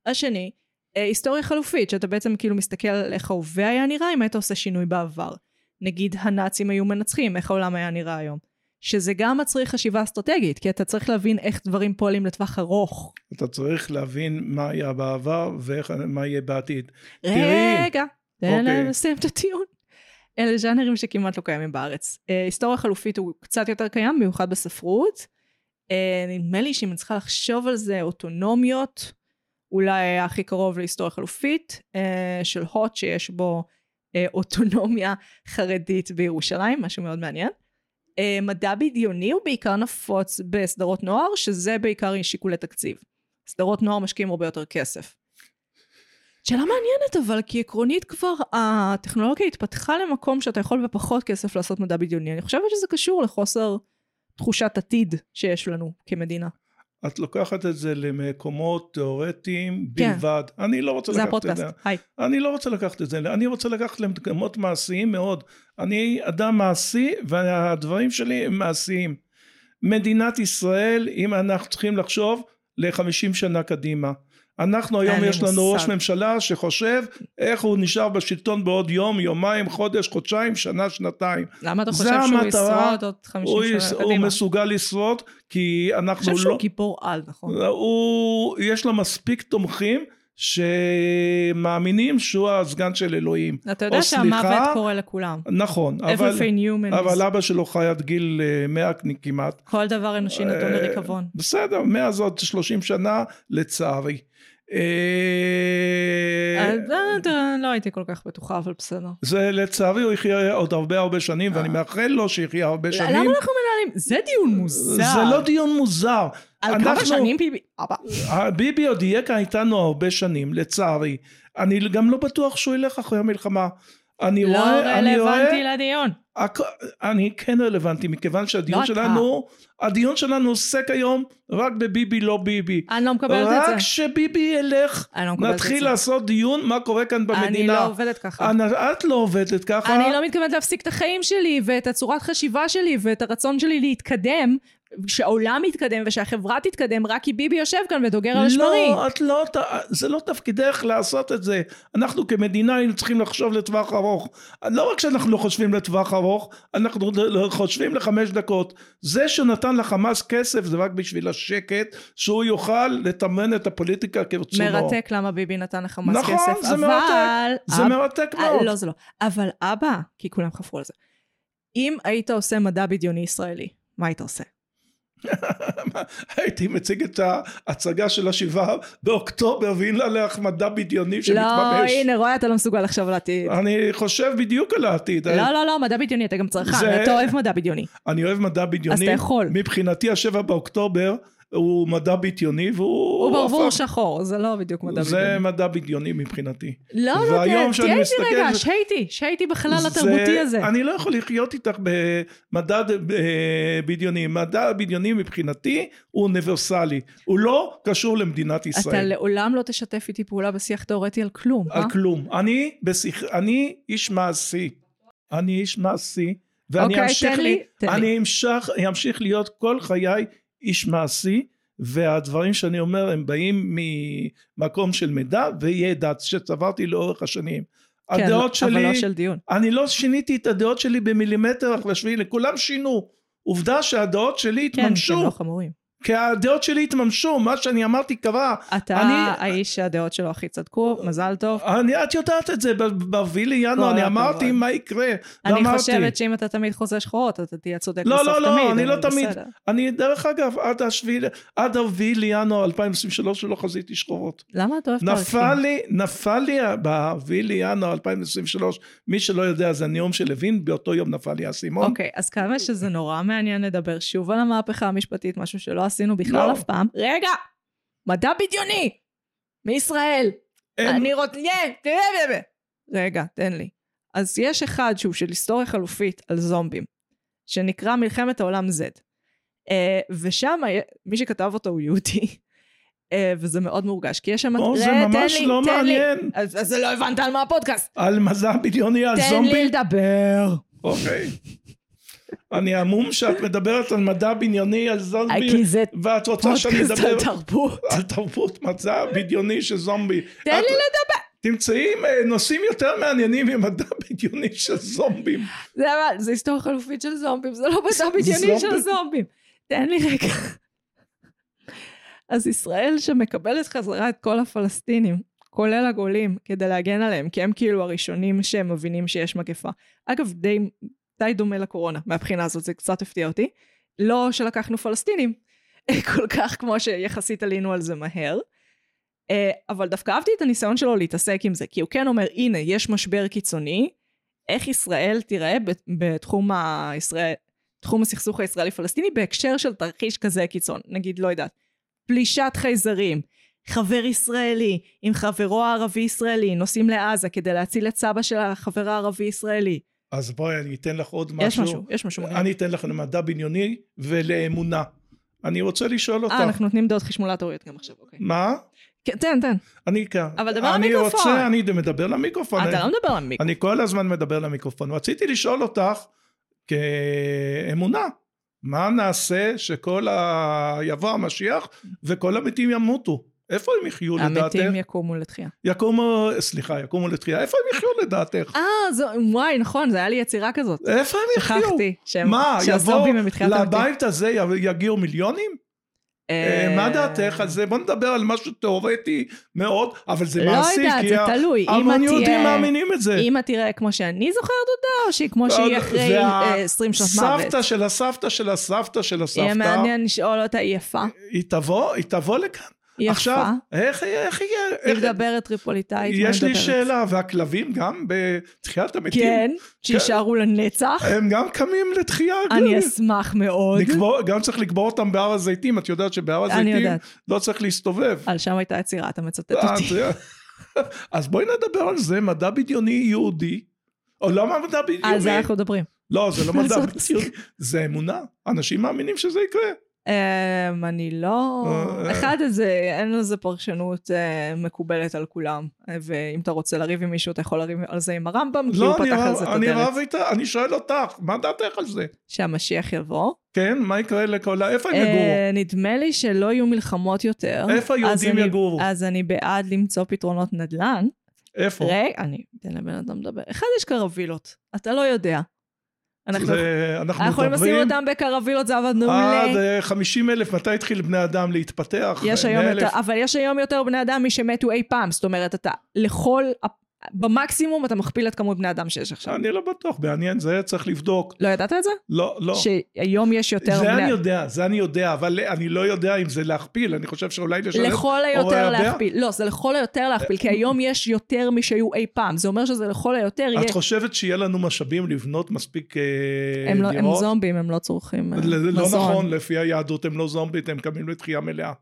השני, אה, היסטוריה חלופית, שאתה בעצם כאילו מסתכל על איך ההווה היה נראה אם היית עושה שינוי בעבר. נגיד הנאצים היו מנצחים, איך העולם היה נראה היום. שזה גם מצריך חשיבה אסטרטגית, כי אתה צריך להבין איך דברים פועלים לטווח ארוך. אתה צריך להבין מה היה בעבר ומה יהיה בעתיד. רגע, תן להם לסיים את הטיעון. אלה ז'אנרים שכמעט לא קיימים בארץ. אה, היסטוריה חלופית הוא קצת יותר קיים, במיוחד בספרות. אה, נדמה לי שאם אני צריכה לחשוב על זה, אוטונומיות, אולי הכי קרוב להיסטוריה חלופית, אה, של הוט שיש בו אוטונומיה חרדית בירושלים, משהו מאוד מעניין. מדע בדיוני הוא בעיקר נפוץ בסדרות נוער, שזה בעיקר שיקולי תקציב. סדרות נוער משקיעים הרבה יותר כסף. שאלה מעניינת אבל, כי עקרונית כבר הטכנולוגיה התפתחה למקום שאתה יכול בפחות כסף לעשות מדע בדיוני. אני חושבת שזה קשור לחוסר תחושת עתיד שיש לנו כמדינה. את לוקחת את זה למקומות תיאורטיים כן. בלבד. אני לא רוצה לקחת הפודקאסט. את זה. זה הפודקאסט, היי. אני לא רוצה לקחת את זה, אני רוצה לקחת למקומות מעשיים מאוד. אני אדם מעשי והדברים שלי הם מעשיים. מדינת ישראל, אם אנחנו צריכים לחשוב ל-50 שנה קדימה. אנחנו היום יש לנו מושג. ראש ממשלה שחושב איך הוא נשאר בשלטון בעוד יום, יומיים, חודש, חודשיים, שנה, שנתיים. למה אתה חושב שהוא ישרוד עוד 50 הוא שנה יש, קדימה? הוא מסוגל לשרוד, כי אנחנו לא... אני חושב שהוא גיבור על, נכון? הוא, יש לו מספיק תומכים. שמאמינים שהוא הסגן של אלוהים. אתה יודע שהמוות קורה לכולם. נכון, אבל, אבל אבא שלו חי עד גיל 100 אה, כמעט. כל דבר אנושי נתון אה, לריקבון. בסדר, מאז עוד 30 שנה, לצערי. אה, אה, לא הייתי כל כך בטוחה, אבל בסדר. זה לצערי הוא יחיה עוד הרבה הרבה שנים, ואני אה. מאחל לו שיחיה הרבה שנים. למה אנחנו מנהלים? זה דיון מוזר. זה לא דיון מוזר. על כמה שנים ביבי? ביבי עוד יהיה כאן איתנו הרבה שנים, לצערי. אני גם לא בטוח שהוא ילך אחרי המלחמה. אני לא רואה, אני רואה... לא רלוונטי לדיון. אני כן רלוונטי, מכיוון שהדיון לא שלנו, אתה. הדיון שלנו עוסק היום רק בביבי לא ביבי. אני לא מקבלת את זה. רק שביבי ילך, לא נתחיל לעשות דיון מה קורה כאן במדינה. אני לא עובדת ככה. אני, את לא עובדת ככה. אני לא מתכוונת להפסיק את החיים שלי, ואת הצורת חשיבה שלי, ואת הרצון שלי להתקדם, שהעולם יתקדם ושהחברה תתקדם רק כי ביבי יושב כאן ודוגר על השמרים. לא, את לא, זה לא תפקידך לעשות את זה. אנחנו כמדינה היינו צריכים לחשוב לטווח ארוך. לא רק שאנחנו לא חושבים לטווח ארוך, אנחנו חושבים לחמש דקות. זה שנתן לחמאס כסף זה רק בשביל השקט, שהוא יוכל לתמן את הפוליטיקה כרצונו. מרתק למה ביבי נתן לחמאס נכון, כסף. נכון, זה אבל... מרתק. זה אב... מרתק מאוד. לא, זה לא. אבל אבא, כי כולם חפרו על זה. אם היית עושה מדע בדיוני ישראלי, מה היית עושה? הייתי מציג את ההצגה של השבעה באוקטובר והנה לך מדע בדיוני שמתממש. לא, הנה, רואה, אתה לא מסוגל לחשוב על העתיד. אני חושב בדיוק על העתיד. לא, לא, לא, מדע בדיוני, אתה גם צרכן, אתה אוהב מדע בדיוני. אני אוהב מדע בדיוני. אז אתה יכול. מבחינתי השבע באוקטובר הוא מדע בדיוני והוא... הוא ברבור הפך... שחור, זה לא בדיוק מדע זה בדיוני. זה מדע בדיוני מבחינתי. לא, לא, תהיה איתי רגע, שהייתי, שהייתי בחלל זה... התרבותי הזה. אני לא יכול לחיות איתך במדע בדיוני. מדע בדיוני מבחינתי הוא אוניברסלי. הוא לא קשור למדינת ישראל. אתה לעולם לא תשתף איתי פעולה בשיח תאורטי על כלום, על אה? כלום. אני, בשיח... אני איש מעשי. אני איש מעשי. ואני אוקיי, אמשיך, לי, תן אני לי. אמשיך להיות כל חיי איש מעשי והדברים שאני אומר הם באים ממקום של מידע וידע שצברתי לאורך השנים. כן, הדעות שלי, אבל לא של דיון. אני לא שיניתי את הדעות שלי במילימטר אך לשביעי, לכולם שינו. עובדה שהדעות שלי התממשו. כן, כן, לא חמורים. כי הדעות שלי התממשו, מה שאני אמרתי קרה. אתה אני, האיש שהדעות שלו הכי צדקו, מזל טוב. אני, את יודעת את זה, ב-4 לינואר אני אמרתי מה יקרה. אני ואמרתי, חושבת שאם אתה תמיד חוזה שחורות, אתה תהיה צודק לא, בסוף לא, תמיד. לא, לא, אני לא תמיד. אני, דרך אגב, עד השביעי, עד 4 לינואר 2023 לא חזיתי שחורות. למה אתה אוהב תאריכים? נפל לי, נפל לי ב-4 לינואר 2023, מי שלא יודע, זה הנאום של לוין, באותו יום נפל לי האסימון. אוקיי, אז כמה שזה נורא מעניין לדבר שוב על המהפכה המשפטית, משהו שלא עשינו בכלל לא. אף פעם. רגע! מדע בדיוני! מישראל! אין... אני רוצה... רגע, תן לי. אז יש אחד שהוא של היסטוריה חלופית על זומבים, שנקרא מלחמת העולם Z. Uh, ושם מי שכתב אותו הוא יהודי. אה, וזה מאוד מורגש, כי יש שם... או, זה ממש לי, לא לי. מעניין. אז אז לא הבנת על מה הפודקאסט. על מדע בדיוני, על תן לי? לדבר. אוקיי. אני המום שאת מדברת על מדע בדיוני, על אה, זומבי, זה ואת רוצה שאני פודקאסט על אדבר תרבות. על תרבות מדע בדיוני של זומבי. תן לי לדבר. תמצאי אה, נושאים יותר מעניינים ממדע בדיוני של זומבים. זה זה היסטוריה חלופית של זומבים, זה לא מדע בדיוני של זומבים. זומבים. תן לי רגע. אז ישראל שמקבלת חזרה את כל הפלסטינים, כולל הגולים, כדי להגן עליהם, כי הם כאילו הראשונים שהם מבינים שיש מגפה. אגב, די, די דומה לקורונה, מהבחינה הזאת, זה קצת הפתיע אותי. לא שלקחנו פלסטינים, כל כך כמו שיחסית עלינו על זה מהר. אה, אבל דווקא אהבתי את הניסיון שלו להתעסק עם זה, כי הוא כן אומר, הנה, יש משבר קיצוני, איך ישראל תיראה בתחום, הישראל, תחום הסכסוך הישראלי-פלסטיני בהקשר של תרחיש כזה קיצון. נגיד, לא יודעת, פלישת חייזרים, חבר ישראלי עם חברו הערבי-ישראלי נוסעים לעזה כדי להציל את סבא של החבר הערבי-ישראלי. אז בואי אני אתן לך עוד משהו. יש משהו, יש משהו. אני אתן לך למדע בדיוני ולאמונה. אני רוצה לשאול אותך. אה, אנחנו נותנים דעות חשמולטוריות גם עכשיו, אוקיי. מה? כן, תן, תן. אני כאן. אבל דבר אני למיקרופון. רוצה, אני מדבר למיקרופון. אתה לא מדבר על מיקרו. אני כל הזמן מדבר למיקרופון. רציתי לשאול אותך, כאמונה, מה נעשה שכל ה... יבוא המשיח וכל המתים ימותו? איפה הם יחיו לדעתך? המתים יקומו לתחייה. יקומו, סליחה, יקומו לתחייה. איפה הם יחיו לדעתך? אה, זו, וואי, נכון, זה היה לי יצירה כזאת. איפה הם יחיו? שכחתי שהם, מה, יבוא שהזומבים הם בתחילת המתים. לבית הזה יגיעו מיליונים? אה, מה דעתך על זה? בוא נדבר על משהו תיאורטי מאוד, אבל זה לא מעשי, יודעת, כי זה תלוי. המון יהודים מאמינים את זה. אמא תראה כמו שאני זוכרת אותה, או שהיא כמו שהיא אחרי וה- אה, 20 שנות מוות? סבתא של הסבתא של הסבתא של יהיה הסבתא, מעניין לשאול אותה, היא יפה. היא תבוא, היא תבוא לכאן. היא עכשיו, יפה. איך איך יהיה? היא איך- מדברת טריפוליטאית. יש לי. שאלה, והכלבים גם בתחיית המתים? כן, שיישארו לנצח. הם גם קמים לתחייה? אני גם- אשמח מאוד. לקבור- גם צריך לקבור אותם בהר הזיתים, את יודעת שבהר אני הזיתים. לא צריך להסתובב. על שם הייתה יצירה, אתה מצטט אה, אותי. אז בואי נדבר על זה, מדע בדיוני יהודי. או לא מדע בדיוני. על זה אנחנו מדברים. לא, זה לא מדע בדיוני. זה אמונה. אנשים מאמינים שזה יקרה. אמ, אני לא... אה, אחד, זה, אין לזה פרשנות אה, מקובלת על כולם. אה, ואם אתה רוצה לריב עם מישהו, אתה יכול לריב על זה עם הרמב"ם, כי הוא לא, אני פתח על זה את אני הדלת. רב איתה, אני שואל אותך, מה דעתך על זה? שהמשיח יבוא. כן, מה יקרה לכל ה... איפה הם יגורו? אה, נדמה לי שלא יהיו מלחמות יותר. איפה היהודים אני- יגורו? אז אני בעד למצוא פתרונות נדל"ן. איפה? רגע, אני אתן לבן אדם לדבר. אחד, יש קרווילות. אתה לא יודע. אנחנו זה- אנחנו אנחנו יכולים לשים אותם בקרווילות, זה עבד עד מעולה. אה, 50 אלף, מתי התחיל בני אדם להתפתח? יש היום 100,000? יותר, אבל יש היום יותר בני אדם משמתו אי פעם. זאת אומרת, אתה לכל, במקסימום אתה מכפיל את כמות בני אדם שיש עכשיו. אני לא בטוח, מעניין, זה צריך לבדוק. לא ידעת את זה? לא, לא. שהיום יש יותר זה בני... אני יודע, זה אני יודע, אבל אני לא יודע אם זה להכפיל, אני חושב שאולי לשלם... לכל היותר? להכפיל. לא, זה לכל היותר להכפיל, כי היום יש יותר משהיו אי פעם. זה אומר שזה לכל היותר את יהיה... חושבת שיהיה לנו משאבים לבנות מספיק אה, הם לא- הם דירות? זומבים, הם לא צורכים אה, לא מזון. נכון, לפי היהדות הם לא זומבית, הם קמים לתחייה מלאה.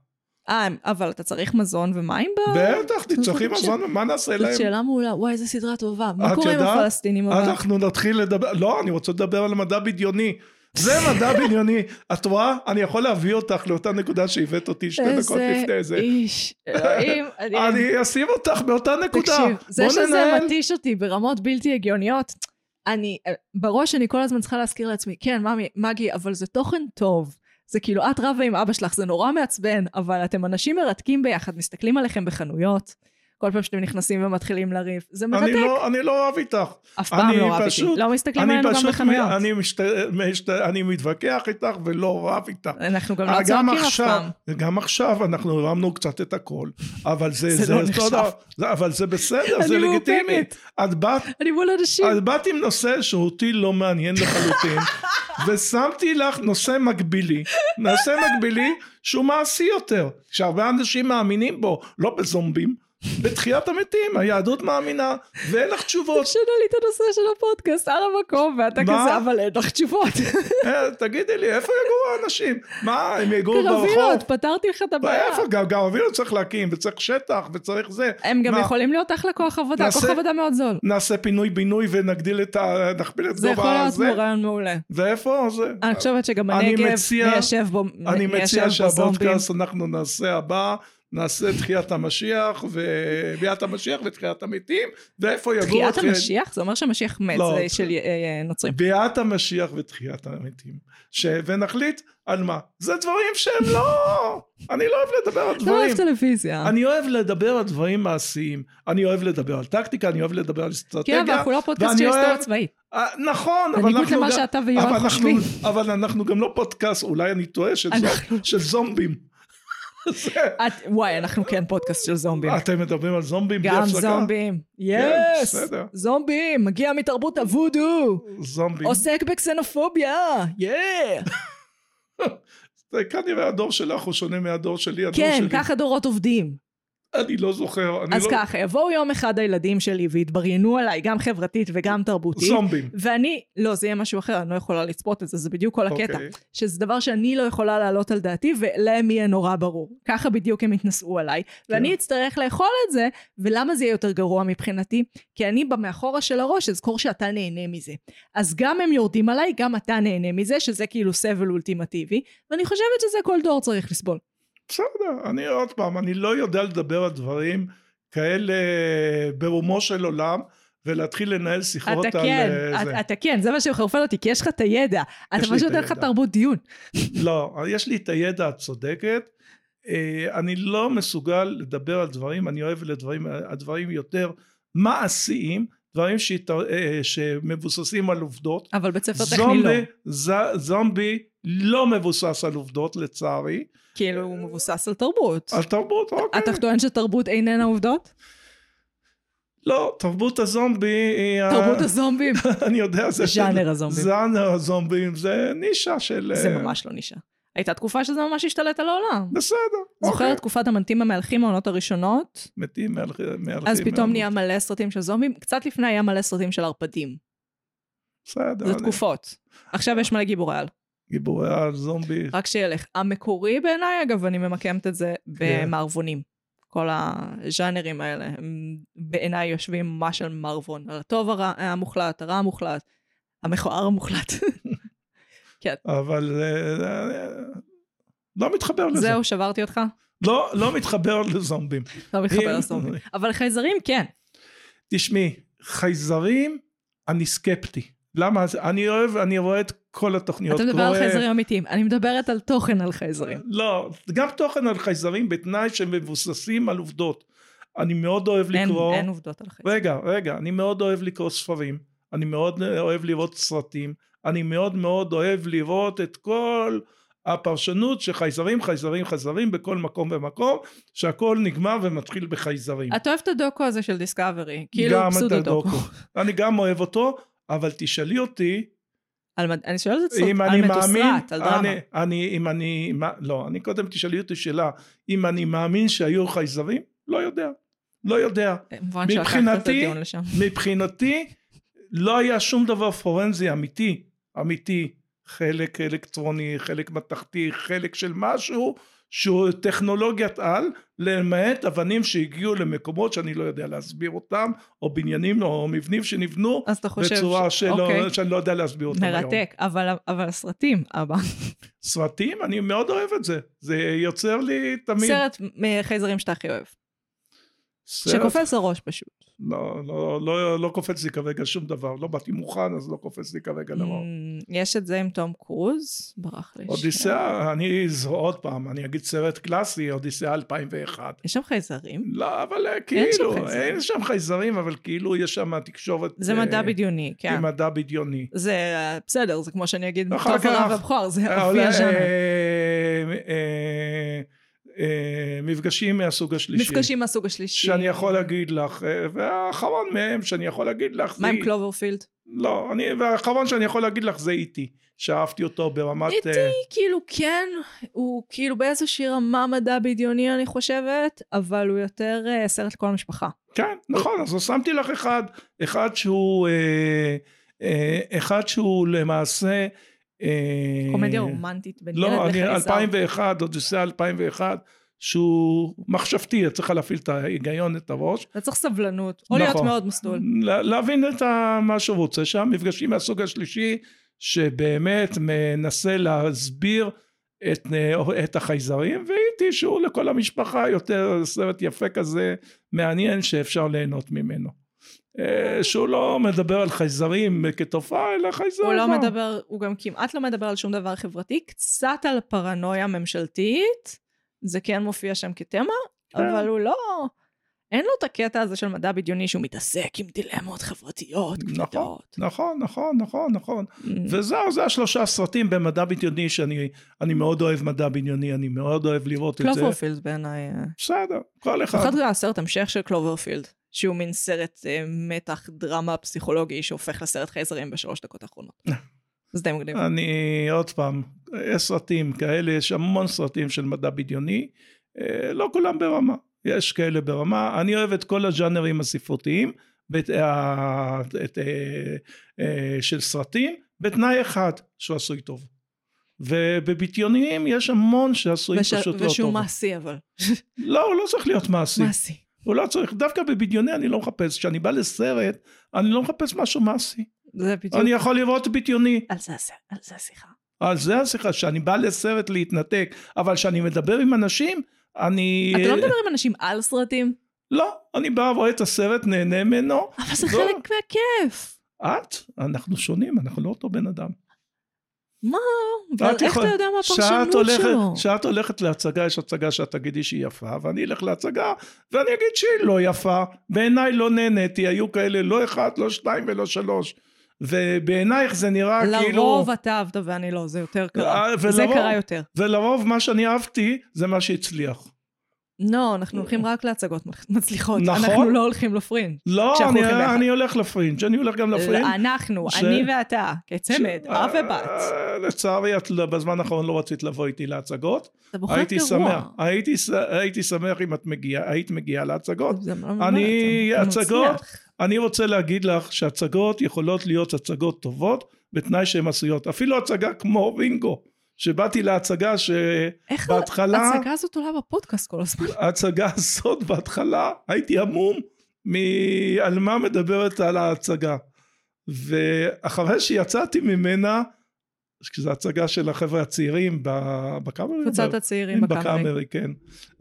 אה, אבל אתה צריך מזון ומים ב... בטח, תצטרכי זאת מזון, מה נעשה זאת להם? שאלה מעולה. וואי, איזה סדרה טובה. מה קורה עם? הפלסטינים אבל? אנחנו נתחיל לדבר, לא, אני רוצה לדבר על מדע בדיוני. זה מדע בדיוני. את רואה? אני יכול להביא אותך לאותה נקודה שהבאת אותי שתי דקות לפני זה. איש, אלוהים. אני אשים אותך באותה נקודה. תקשיב, זה שזה. מתיש אותי ברמות בלתי הגיוניות, אני, בראש אני כל הזמן צריכה להזכיר לעצמי, כן, מגי, אבל זה תוכן טוב. זה כאילו, את רבה עם אבא שלך, זה נורא מעצבן, אבל אתם אנשים מרתקים ביחד, מסתכלים עליכם בחנויות, כל פעם שאתם נכנסים ומתחילים לריב. זה אני מרתק. לא- אני לא אוהב איתך. אף פעם אני לא אהבתי. פשוט- לא מסתכלים אני עלינו גם בחנויות. אני, משת, משת, אני מתווכח איתך ולא רב איתך. אנחנו גם אה, לא צועקים אף פעם. גם עכשיו אנחנו הרמנו קצת את הכל, אבל זה, זה זה, לא זה נחשב. זה- אבל זה בסדר, זה אני לגיטימי. מאופקת. את באת, אני מול אנשים. את באת עם נושא שאותי לא מעניין לחלוטין, ושמתי לך נושא מקבילי, נושא מקבילי שהוא מעשי יותר, שהרבה אנשים מאמינים בו, לא בזומבים, בתחיית המתים, היהדות מאמינה, ואין לך תשובות. תשנה לי את הנושא של הפודקאסט על המקום, ואתה? כזה, אבל אין לך תשובות. אה, תגידי לי, איפה יגורו האנשים? מה, הם יגורו ברחוב? קרווילות, פתרתי לך את הבעיה. איפה? גם גרבילות צריך להקים, וצריך שטח, וצריך זה. הם גם יכולים להיות אחלה כוח עבודה, כוח עבודה מאוד זול. נעשה פינוי-בינוי ונגדיל את ה... נכפיל את זה יכול גובה להיות הזה? רעיון מעולה. ואיפה זה? אני חושבת שגם הנגב ניישב בו אני מציע. שהפודקאסט אנחנו נעשה הבא, נעשה תחיית המשיח וביאת המשיח ותחיית המתים ואיפה יגור תחיית המשיח? זה אומר שהמשיח מת, לא. זה של אה, נוצרים. ביאת המשיח ותחיית המתים ש... ונחליט על מה זה דברים שהם לא אני לא אוהב לדבר על אתה לא אוהב דברים טלוויזיה. אני אוהב לדבר על דברים מעשיים אני אוהב לדבר על טקטיקה אני אוהב לדבר על כן, אסטרטגיה אבל אנחנו לא פודקאסט של היסטוריה צבאית. אה, נכון אבל בניגוד אנחנו למה גם- שאתה ויואב אבל אנחנו- חושבים. אבל אנחנו גם לא פודקאסט אולי אני טועה של, זומבים את- וואי, אנחנו כן פודקאסט של זומבים. אתם מדברים על זומבים בלי גם הפסקה? זומבים. כן, יס! זומבים, מגיע מתרבות הוודו. זומבים עוסק בקסנופוביה. יא! כנראה הדור שלך הוא שונה מהדור שלי הדור כן, שלי ככה דורות עובדים. אני לא זוכר אני אז לא... ככה, יבואו יום אחד הילדים שלי ויתבריינו עליי, גם חברתית וגם תרבותית. זומבים ואני, לא, זה יהיה משהו אחר, אני לא יכולה לצפות את זה, זה בדיוק כל הקטע. אוקיי. שזה דבר שאני לא יכולה להעלות על דעתי, ולהם יהיה נורא ברור. ככה בדיוק הם יתנסו עליי, ואני אצטרך לאכול את זה, ולמה זה יהיה יותר גרוע מבחינתי? כי אני במאחורה של הראש אזכור שאתה נהנה מזה. אז גם הם יורדים עליי, גם אתה נהנה מזה, שזה כאילו סבל אולטימטיבי, ואני חושבת שזה כל דור צריך לסבול. בסדר אני עוד פעם אני לא יודע לדבר על דברים כאלה ברומו של עולם ולהתחיל לנהל שיחות אתה על כן, אה, זה. אתה, אתה כן, זה מה שמחרפן אותי, כי יש לך את הידע. אתה פשוט אין לך. תרבות דיון. לא, יש לי את הידע את צודקת. אה, אני לא מסוגל לדבר על דברים, אני אוהב לדברים, הדברים יותר מעשיים, דברים שהת- אה, שמבוססים על עובדות. אבל בית ספר טכני לא. זומבי לא מבוסס על עובדות לצערי, כאילו הוא מבוסס על תרבות. על תרבות, אוקיי. אתה טוען שתרבות איננה עובדות? לא, תרבות הזומבי היא... תרבות הזומבים. אני יודע, זה... ז'אנר הזומבים. ז'אנר הזומבים, זה נישה של... זה אה, ממש לא נישה. הייתה תקופה שזה ממש השתלט על העולם. בסדר, זוכר אוקיי. את תקופת המנטים המהלכים העונות הראשונות? מתים מהלכים. אז פתאום נהיה מלא סרטים של זומבים. קצת לפני היה מלא סרטים של ערפדים. בסדר. זה תקופות. עכשיו יש מלא גיבורי על. גיבורי על זומבי. רק שילך. המקורי בעיניי, אגב, אני ממקמת את זה כן. במערבונים. כל הז'אנרים האלה, הם בעיניי יושבים ממש על מערבון. על הטוב הרע המוחלט, הרע המוחלט, המכוער המוחלט. אבל אה, אה, לא מתחבר לזה. זהו, שברתי אותך? לא, לא מתחבר לזומבים. לא מתחבר לסטובים. אבל חייזרים כן. תשמעי, חייזרים, אני סקפטי. למה? אני אוהב, אני רואה את כל התוכניות. אתה מדבר על חייזרים אמיתיים. אני מדברת על תוכן על חייזרים. לא, גם תוכן על חייזרים בתנאי שהם מבוססים על עובדות. אני מאוד אוהב אין, לקרוא... אין עובדות על חייזרים. רגע, רגע, אני מאוד אוהב לקרוא ספרים, אני מאוד אוהב לראות סרטים, אני מאוד מאוד אוהב לראות את כל הפרשנות שחייזרים, חייזרים, חייזרים בכל מקום ומקום, שהכל נגמר ומתחיל בחייזרים. אתה אוהב את הדוקו הזה של דיסקאברי. כאילו פסודו דוקו. הדוקו. אני גם אוהב אותו, אבל תשאלי אותי, על מד- אני שואלת את אני על מתוסרט, על דרמה. אני, אני, אם אני, מה, לא, אני קודם תשאלי אותי שאלה, אם אני מאמין שהיו חייזרים? לא יודע, לא יודע. את מבחינתי-. מבחינתי לא היה שום דבר פורנזי אמיתי, אמיתי, חלק אלקטרוני, חלק מתכתי, חלק של משהו שהוא טכנולוגיית על, למעט אבנים שהגיעו למקומות שאני לא יודע להסביר אותם, או בניינים או מבנים שנבנו אז אתה חושב... בצורה ש- שלא, אוקיי. שאני לא יודע להסביר אותם היום. מרתק, אבל אבל הסרטים, אבא. סרטים, אני מאוד אוהב את זה, זה יוצר לי תמיד... סרט מחייזרים שאתה הכי אוהב. סרט- שקופץ לראש פשוט. לא, לא, לא, לא קופץ לי כרגע שום דבר, לא באתי מוכן אז לא קופץ לי כרגע דבר. Mm, יש את זה עם תום קרוז, ברח לי. אודיסאה, אני, זו עוד פעם, אני אגיד סרט קלאסי, אודיסאה 2001. יש שם חייזרים? לא, אבל אה, אין כאילו, שם חייזרים. אין שם חייזרים, אבל כאילו יש שם תקשורת... זה אה, מדע בדיוני, כן. עם מדע בדיוני. זה אה, בסדר, זה כמו שאני אגיד, טוב הרע כך- והבכור, זה אה, אופי אה, מפגשים מהסוג השלישי. מפגשים מהסוג השלישי. שאני יכול להגיד לך, אה, והאחרון מהם שאני יכול להגיד לך, זה... מה עם קלוברפילד? לא, אני, והאחרון שאני יכול להגיד לך זה אי.טי, שאהבתי אותו ברמת... אי.טי, אה, כאילו כן, הוא כאילו באיזושהי רמה מדע בדיוני אני חושבת, אבל הוא יותר אה, סרט לכל המשפחה. כן, נכון, אז שמתי לך אחד, אחד שהוא, אה, אה, אחד שהוא למעשה... אה, קומדיה רומנטית בין ילד לא, אני, לחייזר. 2001, אודיסאה 2001, שהוא מחשבתי, צריך להפעיל את ההיגיון, את הראש. אתה צריך סבלנות, או להיות נכון. מאוד מסטול. לה- להבין את מה שהוא רוצה שם, מפגשים מהסוג השלישי, שבאמת מנסה להסביר את, אה, את החייזרים והייתי שהוא לכל המשפחה יותר סרט יפה כזה מעניין שאפשר ליהנות ממנו. אה, שהוא לא מדבר על חייזרים כתופעה אלא חייזר. הוא לא מדבר, הוא גם כמעט לא מדבר על שום דבר חברתי, קצת על פרנויה ממשלתית, זה כן מופיע שם כתמה, כן. אבל הוא לא... אין לו את הקטע הזה של מדע בדיוני שהוא מתעסק עם דילמות חברתיות נכון, כבדות. נכון, נכון, נכון, נכון. Mm. וזהו, זה השלושה סרטים במדע בדיוני שאני אני מאוד אוהב מדע בדיוני, אני מאוד אוהב לראות את זה. קלוברפילד בעיניי. אה, בסדר, כל אחד. במיוחד הסרט המשך של קלוברפילד, שהוא מין סרט אה, מתח דרמה פסיכולוגי שהופך לסרט חייזרים בשלוש דקות האחרונות. זה די מגניב. אני, עוד פעם, יש סרטים כאלה, יש המון סרטים של מדע בדיוני, אה, לא כולם ברמה, יש כאלה ברמה, אני אוהב את כל הז'אנרים הספרותיים, בת, אה, את, אה, אה, של סרטים, בתנאי אחד, שהוא עשוי טוב. ובבדיוניים יש המון שעשויים וש- פשוט לא טוב. ושהוא מעשי אבל. לא, הוא לא צריך להיות מעשי. מעשי. הוא לא צריך, דווקא בבדיוני אני לא מחפש, כשאני בא לסרט, אני לא מחפש משהו מעשי. זה בדיוק. אני יכול לראות בדיוני. על זה על זה השיחה. על זה השיחה, שאני בא לסרט להתנתק, אבל כשאני מדבר עם אנשים, אני... אתה לא מדבר עם אנשים על סרטים? לא, אני בא, רואה את הסרט, נהנה ממנו. אבל זה לא. חלק מהכיף. את? אנחנו שונים, אנחנו לא אותו בן אדם. מה? איך יכול- אתה יודע מה הפרשנות שלו? כשאת הולכת להצגה, יש הצגה שאת תגידי שהיא יפה, ואני אלך להצגה, ואני אגיד שהיא לא יפה. בעיניי לא נהניתי, היו כאלה לא אחד, לא שתיים ולא שלוש. ובעינייך זה נראה כאילו... לרוב אתה אהבת ואני לא, זה יותר אה, קרה. ולרוב- זה קרה יותר. ולרוב מה שאני אהבתי, זה מה שהצליח. לא, אנחנו הולכים רק להצגות מצליחות. נכון. אנחנו לא הולכים לפרינג'. לא, אני. אני הולך לפרינג', אני הולך גם לפרינג'. אנחנו, ש- אני ואתה, כצמד, ש- אב ובת. אה, לצערי, את לא- בזמן האחרון לא רצית לבוא איתי להצגות. אתה בוחר הייתי גרוע. שמח, הייתי, הייתי שמח אם את מגיעה, היית מגיעה להצגות. זה לא אני- הצגות-. אני רוצה להגיד לך שהצגות יכולות להיות הצגות טובות, בתנאי שהן עשויות. אפילו הצגה כמו רינגו, שבאתי להצגה ש... איך ההצגה הזאת עולה בפודקאסט כל הזמן? ההצגה הזאת בהתחלה הייתי המום על מה מדברת על ההצגה ואחרי שיצאתי ממנה שזו הצגה של החבר'ה הצעירים בקאמרי קבוצת הצעירים בקאמרי. בקאמרי כן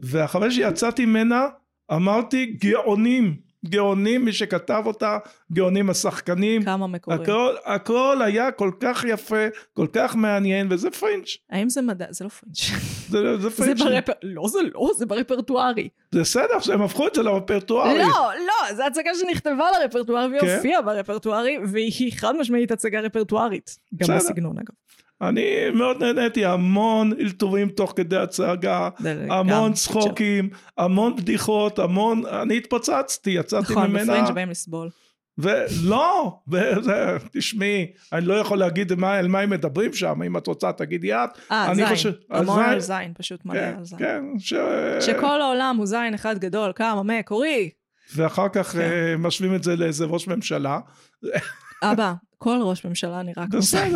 ואחרי שיצאתי ממנה אמרתי גאונים גאונים מי שכתב אותה גאונים השחקנים כמה מקורים. הכל, הכל היה כל כך יפה כל כך מעניין וזה פרינץ' האם זה מדע? זה לא פרינץ'. זה, זה זה פרינץ' ברפר... לא, זה לא, זה ברפרטוארי. זה בסדר שהם הפכו את זה לרפרטוארי לא, לא, זו הצגה שנכתבה לרפרטואר כן. והופיעה ברפרטוארי, והיא חד משמעית הצגה רפרטוארית. גם בסדר. בסגנון אגב. אני מאוד נהניתי, המון אלתורים תוך כדי הצגה, המון צחוקים, המון בדיחות, המון, אני התפוצצתי, יצאתי נכון, ממנה, בפרינג' באים לסבול. ולא, תשמעי, אני לא יכול להגיד מה, על מה הם מדברים שם, אם את רוצה תגידי את, אה, זין. חושב- המון על זין, פשוט מלא כן, על זין. כן, ש... שכל העולם הוא זין אחד גדול, כמה מקורי. ואחר כך כן. אה, משווים את זה לאיזה ראש ממשלה, אבא, כל ראש ממשלה נראה כמו זין.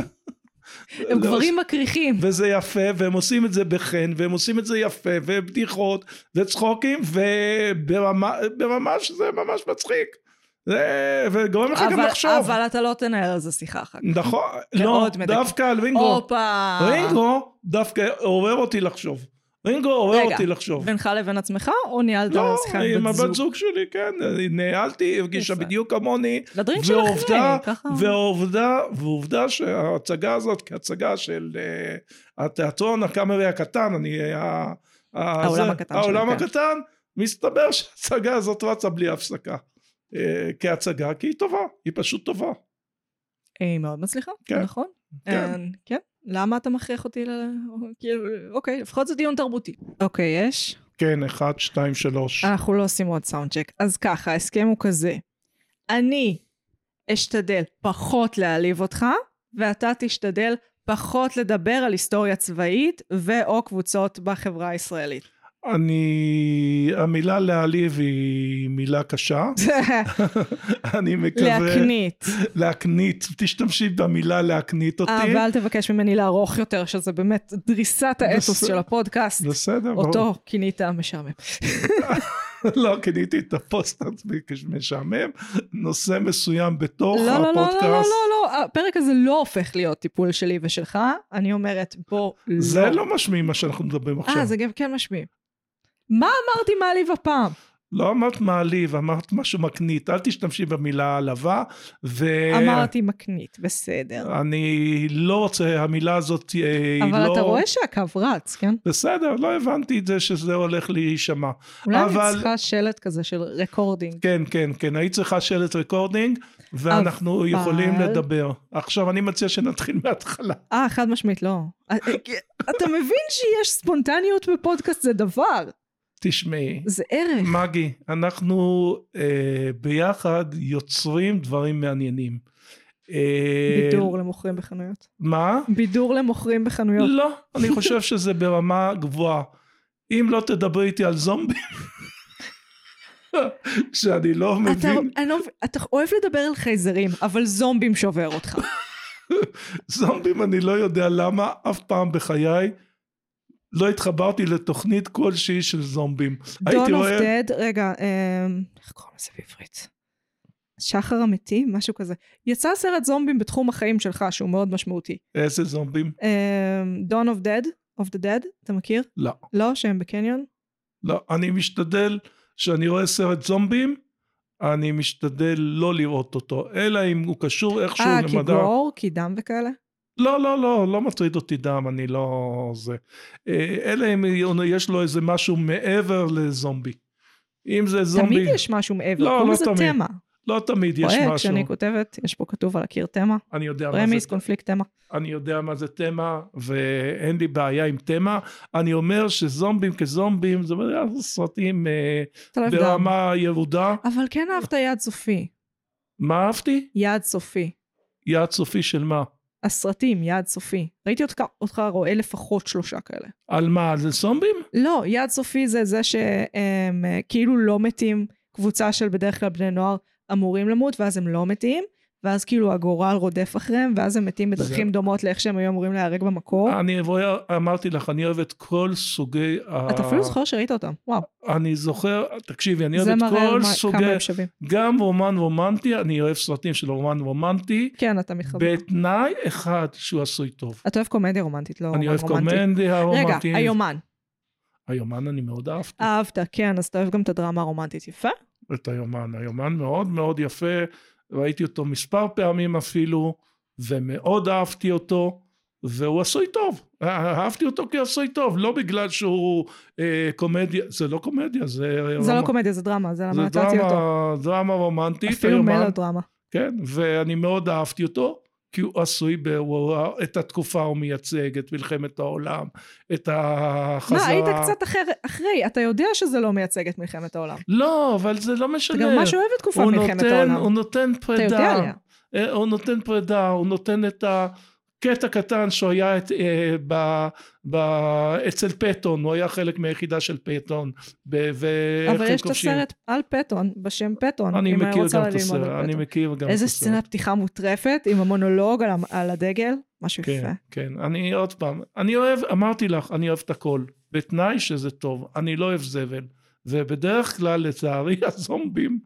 הם לא, גברים מקריחים. וזה יפה, והם עושים את זה בחן, והם עושים את זה יפה, ובדיחות, וצחוקים, וברמה ברמה שזה ממש מצחיק. זה, וגורם לך גם לחשוב. אבל אתה לא תנהל על זה שיחה אחר כך. נכון, לא. דווקא על רינגו. הופה. רינגו דווקא עורר אותי לחשוב. רינגו עורר רגע, אותי לחשוב. בינך לבין עצמך, או ניהלת לא, שיחה עם עם בת הבת זוג? זוג שלי, כן, ניהלתי, הרגישה. בדיוק כמוני, לדרינק ועובדה, שלכם, ככה. ועובדה, ועובדה שההצגה הזאת כהצגה של uh, התיאטרון הקאמרי הקטן, אני, ה- העולם זה- הקטן העולם שלהם, כן. הקטן, מסתבר שההצגה הזאת רצה בלי הפסקה. uh, כהצגה, כי היא טובה, היא פשוט טובה. היא מאוד מצליחה, כן. נכון? כן. אה, כן. למה אתה מכריח אותי ל... כאילו, אוקיי, לפחות זה דיון תרבותי. אוקיי, יש? כן, אחד, שתיים, שלוש. אנחנו לא עושים עוד סאונד צ'ק. אז ככה, ההסכם הוא כזה. אני אשתדל פחות להעליב אותך, ואתה תשתדל פחות לדבר על היסטוריה צבאית ו/או קבוצות בחברה הישראלית. אני, המילה להעליב היא מילה קשה, אני מקווה, להקנית. להקנית, תשתמשי במילה להקנית אותי, אה, ואל תבקש ממני לערוך יותר, שזה באמת דריסת האתוס. של הפודקאסט. בסדר, ברור. אותו כינית משעמם. לא קניתי את הפוסט עצמי כשמשעמם, נושא מסוים בתוך לא, לא, לא, לא, הפודקאסט. לא, לא, לא, הפרק הזה לא הופך להיות טיפול שלי ושלך, אני אומרת, בוא, לא. זה לא משמיע מה שאנחנו מדברים עכשיו. אה, זה גם כן משמיע. מה אמרתי מעליב הפעם? לא אמרת מעליב, אמרת משהו מקנית, אל תשתמשי במילה העלבה, ו... אמרתי מקנית, בסדר. אני לא רוצה, המילה הזאת אה, היא לא... אבל אתה רואה שהקו רץ, כן? בסדר, לא הבנתי את זה שזה הולך להישמע. אולי אני אבל- צריכה שלט כזה של רקורדינג. כן, כן, כן, היית צריכה שלט רקורדינג, ואנחנו אבל- יכולים לדבר. עכשיו, אני מציע שנתחיל מההתחלה. אה, חד משמעית, לא. אה, אה, אתה מבין שיש ספונטניות בפודקאסט זה דבר, תשמעי, זה ערך. מגי, אנחנו אה, ביחד יוצרים דברים מעניינים. אה, בידור למוכרים בחנויות. מה? בידור למוכרים בחנויות. לא, אני חושב שזה ברמה גבוהה. אם לא תדברי איתי על זומבים, שאני לא אתה, מבין, אני לא, מבין- אתה אוהב לדבר על חייזרים, אבל זומבים שובר אותך. זומבים אני לא יודע למה אף פעם בחיי לא התחברתי לתוכנית כלשהי של זומבים. Dawn of רואה, Dead, רגע, אמ, איך קוראים לזה בעברית? שחר המתים? משהו כזה. יצא סרט זומבים בתחום החיים שלך, שהוא מאוד משמעותי. איזה זומבים? אמ, Dawn of Dead, of the Dead, אתה מכיר? לא, לא, שהם בקניון? לא, אני משתדל, כשאני רואה סרט זומבים, אני משתדל לא לראות אותו, אלא אם הוא קשור איכשהו אה, כי למדע. גור, כי דם וכאלה? לא, לא, לא, לא מטריד אותי דם, אני לא... זה. אה, אלא אם יש לו איזה משהו מעבר לזומבי. אם זה זומבי... תמיד יש משהו מעבר, לא, לא תמיד. תמה. לא תמיד יש רואה, משהו. כשאני כותבת, יש פה כתוב על הקיר תמה. אני יודע מה רמיס, זה... קונפליקט תמה. אני יודע מה זה תמה, ואין לי בעיה עם תמה. אני אומר שזומבים כזומבים, זה סרטים אה, לא. ברמה ירודה. אבל כן אהבת יעד סופי. מה אהבתי? יעד סופי. יעד סופי של מה? הסרטים, יעד סופי. ראיתי אותך, אותך רואה לפחות שלושה כאלה. על מה? על זומבים? לא, יעד סופי זה זה שהם אה, כאילו לא מתים, קבוצה של בדרך כלל בני נוער אמורים למות, ואז הם לא מתים, ואז כאילו הגורל רודף אחריהם, ואז הם מתים בדרכים זה- דומות לאיך שהם היו אמורים להיהרג במקור. אני רואה, אמרתי לך, אני אוהב את כל סוגי... ה- אתה אפילו זוכר שראית אותם, וואו. אני זוכר, תקשיבי, אני אוהב זה את מראה כל מה- סוגי... הם שווים. גם רומן רומנטי, אני אוהב סרטים של רומן רומנטי, כן, אתה מתחבר. בתנאי אחד שהוא עשוי טוב. אתה אוהב קומדיה רומנטית, לא אני רומן אוהב רומנטי. קומדיה רגע, רומנטית. היומן. היומן אני מאוד אהבתי. אהבת, כן, אז אתה אוהב גם את הדרמה הרומנטית, יפה. את היומן. היומן מאוד מאוד יפה, ראיתי אותו מספר פעמים אפילו, ומאוד אהבתי אותו, והוא עשוי טוב. אהבתי אותו כי עשוי טוב, לא בגלל שהוא אה, קומדיה, זה לא קומדיה, זה... זה רמה- לא קומדיה, זה דרמה, זה למה נתתי אותו. דרמה, דרמה רומנטית, אפילו. מלודרמה. כן, ואני מאוד אהבתי אותו, כי הוא עשוי, ב- הוא- את התקופה הוא מייצג, את מלחמת העולם, את החזרה. מה, היית קצת אחר, אחרי, אתה יודע שזה לא מייצג את מלחמת העולם. לא, אבל זה לא משנה. אתה גם ממש אוהב את תקופת מלחמת נותן, העולם. הוא נותן אתה פרידה. יודע עליה. אה, הוא נותן פרידה, הוא נותן את הקטע קטן שהוא היה את, אה, ב, ב, אצל פטון, הוא היה חלק מהיחידה של פטון. ב, ואיך אבל יש את. הסרט על פטון, בשם פטון, אני מכיר גם את הסרט, אני. מכיר גם את איזה הסרט. סצנת פתיחה מוטרפת עם המונולוג על, על הדגל, משהו יפה. כן, כן, אני עוד פעם, אני אוהב, אמרתי לך, אני אוהב את הכל, בתנאי שזה טוב, אני לא אוהב זבל, ובדרך כלל לצערי הזומבים,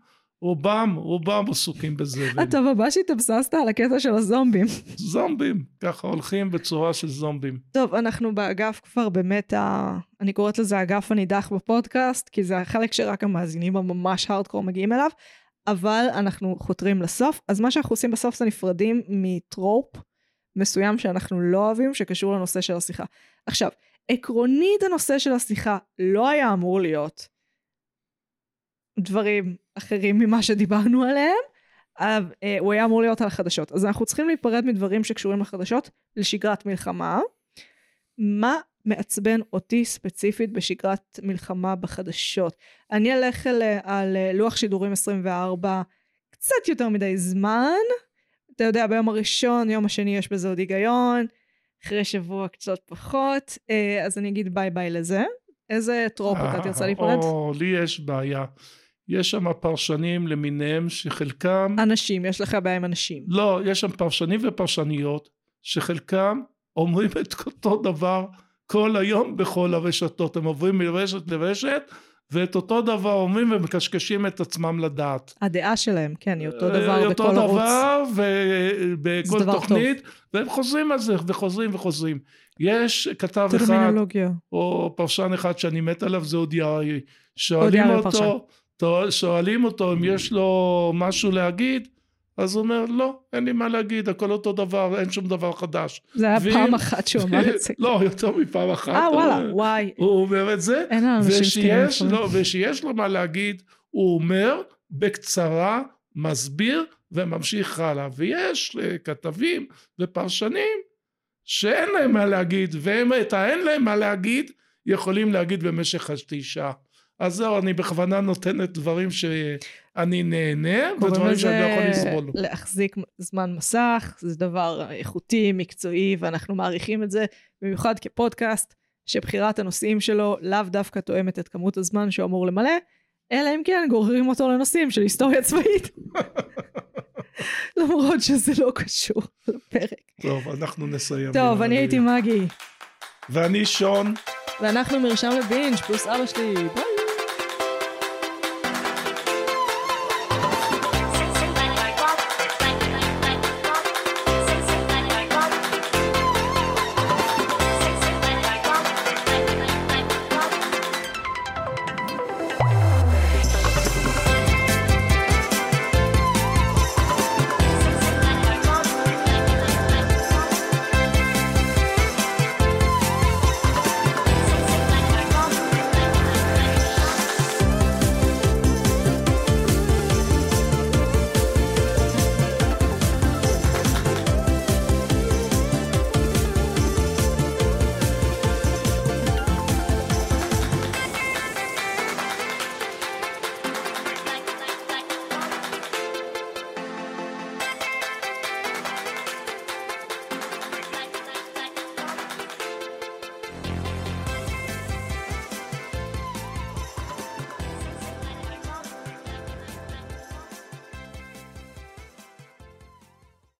רובם, רובם עסוקים בזבל. אתה ממש התאבססת על הקטע של הזומבים. זומבים, ככה הולכים בצורה של זומבים. טוב, אנחנו באגף כבר באמת, ה... אני קוראת לזה האגף הנידח בפודקאסט, כי זה החלק שרק המאזינים הממש הארדקור מגיעים אליו, אבל אנחנו חותרים לסוף. אז מה שאנחנו עושים בסוף זה נפרדים מטרופ מסוים שאנחנו לא אוהבים, שקשור לנושא של השיחה. עכשיו, עקרונית הנושא של השיחה לא היה אמור להיות דברים אחרים ממה שדיברנו עליהם, אה, הוא היה אמור להיות על החדשות. אז אנחנו צריכים להיפרד מדברים שקשורים לחדשות לשגרת מלחמה. מה מעצבן אותי ספציפית בשגרת מלחמה בחדשות? אני אלך על, על אה, לוח שידורים 24 קצת יותר מדי זמן. אתה יודע, ביום הראשון, יום השני יש בזה עוד היגיון, אחרי שבוע קצת פחות, אה, אז אני אגיד ביי ביי לזה. איזה trope אתה תרצה להיפרד? או, לי יש בעיה. יש שם פרשנים למיניהם שחלקם, אנשים, יש לך בעיה עם אנשים. לא, יש שם פרשנים ופרשניות, שחלקם אומרים את אותו דבר כל היום בכל הרשתות. הם עוברים מרשת לרשת ואת אותו דבר אומרים ומקשקשים את עצמם לדעת. הדעה שלהם, כן, היא אותו אה, דבר אותו בכל ערוץ. דבר ובכל תוכנית, והם חוזרים על זה וחוזרים וחוזרים. יש כתב אחד. או פרשן אחד שאני מת עליו זה אודי אריה. שואלים אותו, תו- שואלים אותו אם יש לו משהו להגיד, אז הוא אומר לא, אין לי מה להגיד, הכל אותו דבר, אין שום דבר חדש. זה היה ואם- פעם אחת שהוא אמר את זה. לא, יותר מפעם אחת. אה, הוא- וואלה, וואי. הוא אומר את זה, אין על אנשים זקנים ושיש. לו, ושיש לו מה להגיד, הוא אומר בקצרה, מסביר וממשיך הלאה. ויש אה, כתבים ופרשנים שאין להם מה להגיד, והם את האין להם מה להגיד יכולים להגיד במשך חצי שעה. אז זהו, אני בכוונה נותנת דברים שאני נהנה, ודברים שאני לא יכול לסבול. להחזיק זמן מסך, זה דבר איכותי, מקצועי, ואנחנו מעריכים את זה, במיוחד כפודקאסט, שבחירת הנושאים שלו לאו דווקא תואמת את כמות הזמן שהוא אמור למלא, אלא אם כן גוררים אותו לנושאים של היסטוריה צבאית. למרות שזה לא קשור לפרק. טוב, אנחנו נסיים. טוב, אני. הייתי מגי, ואני שון. ואנחנו מרשם לבינג' פלוס אבא שלי, ביי.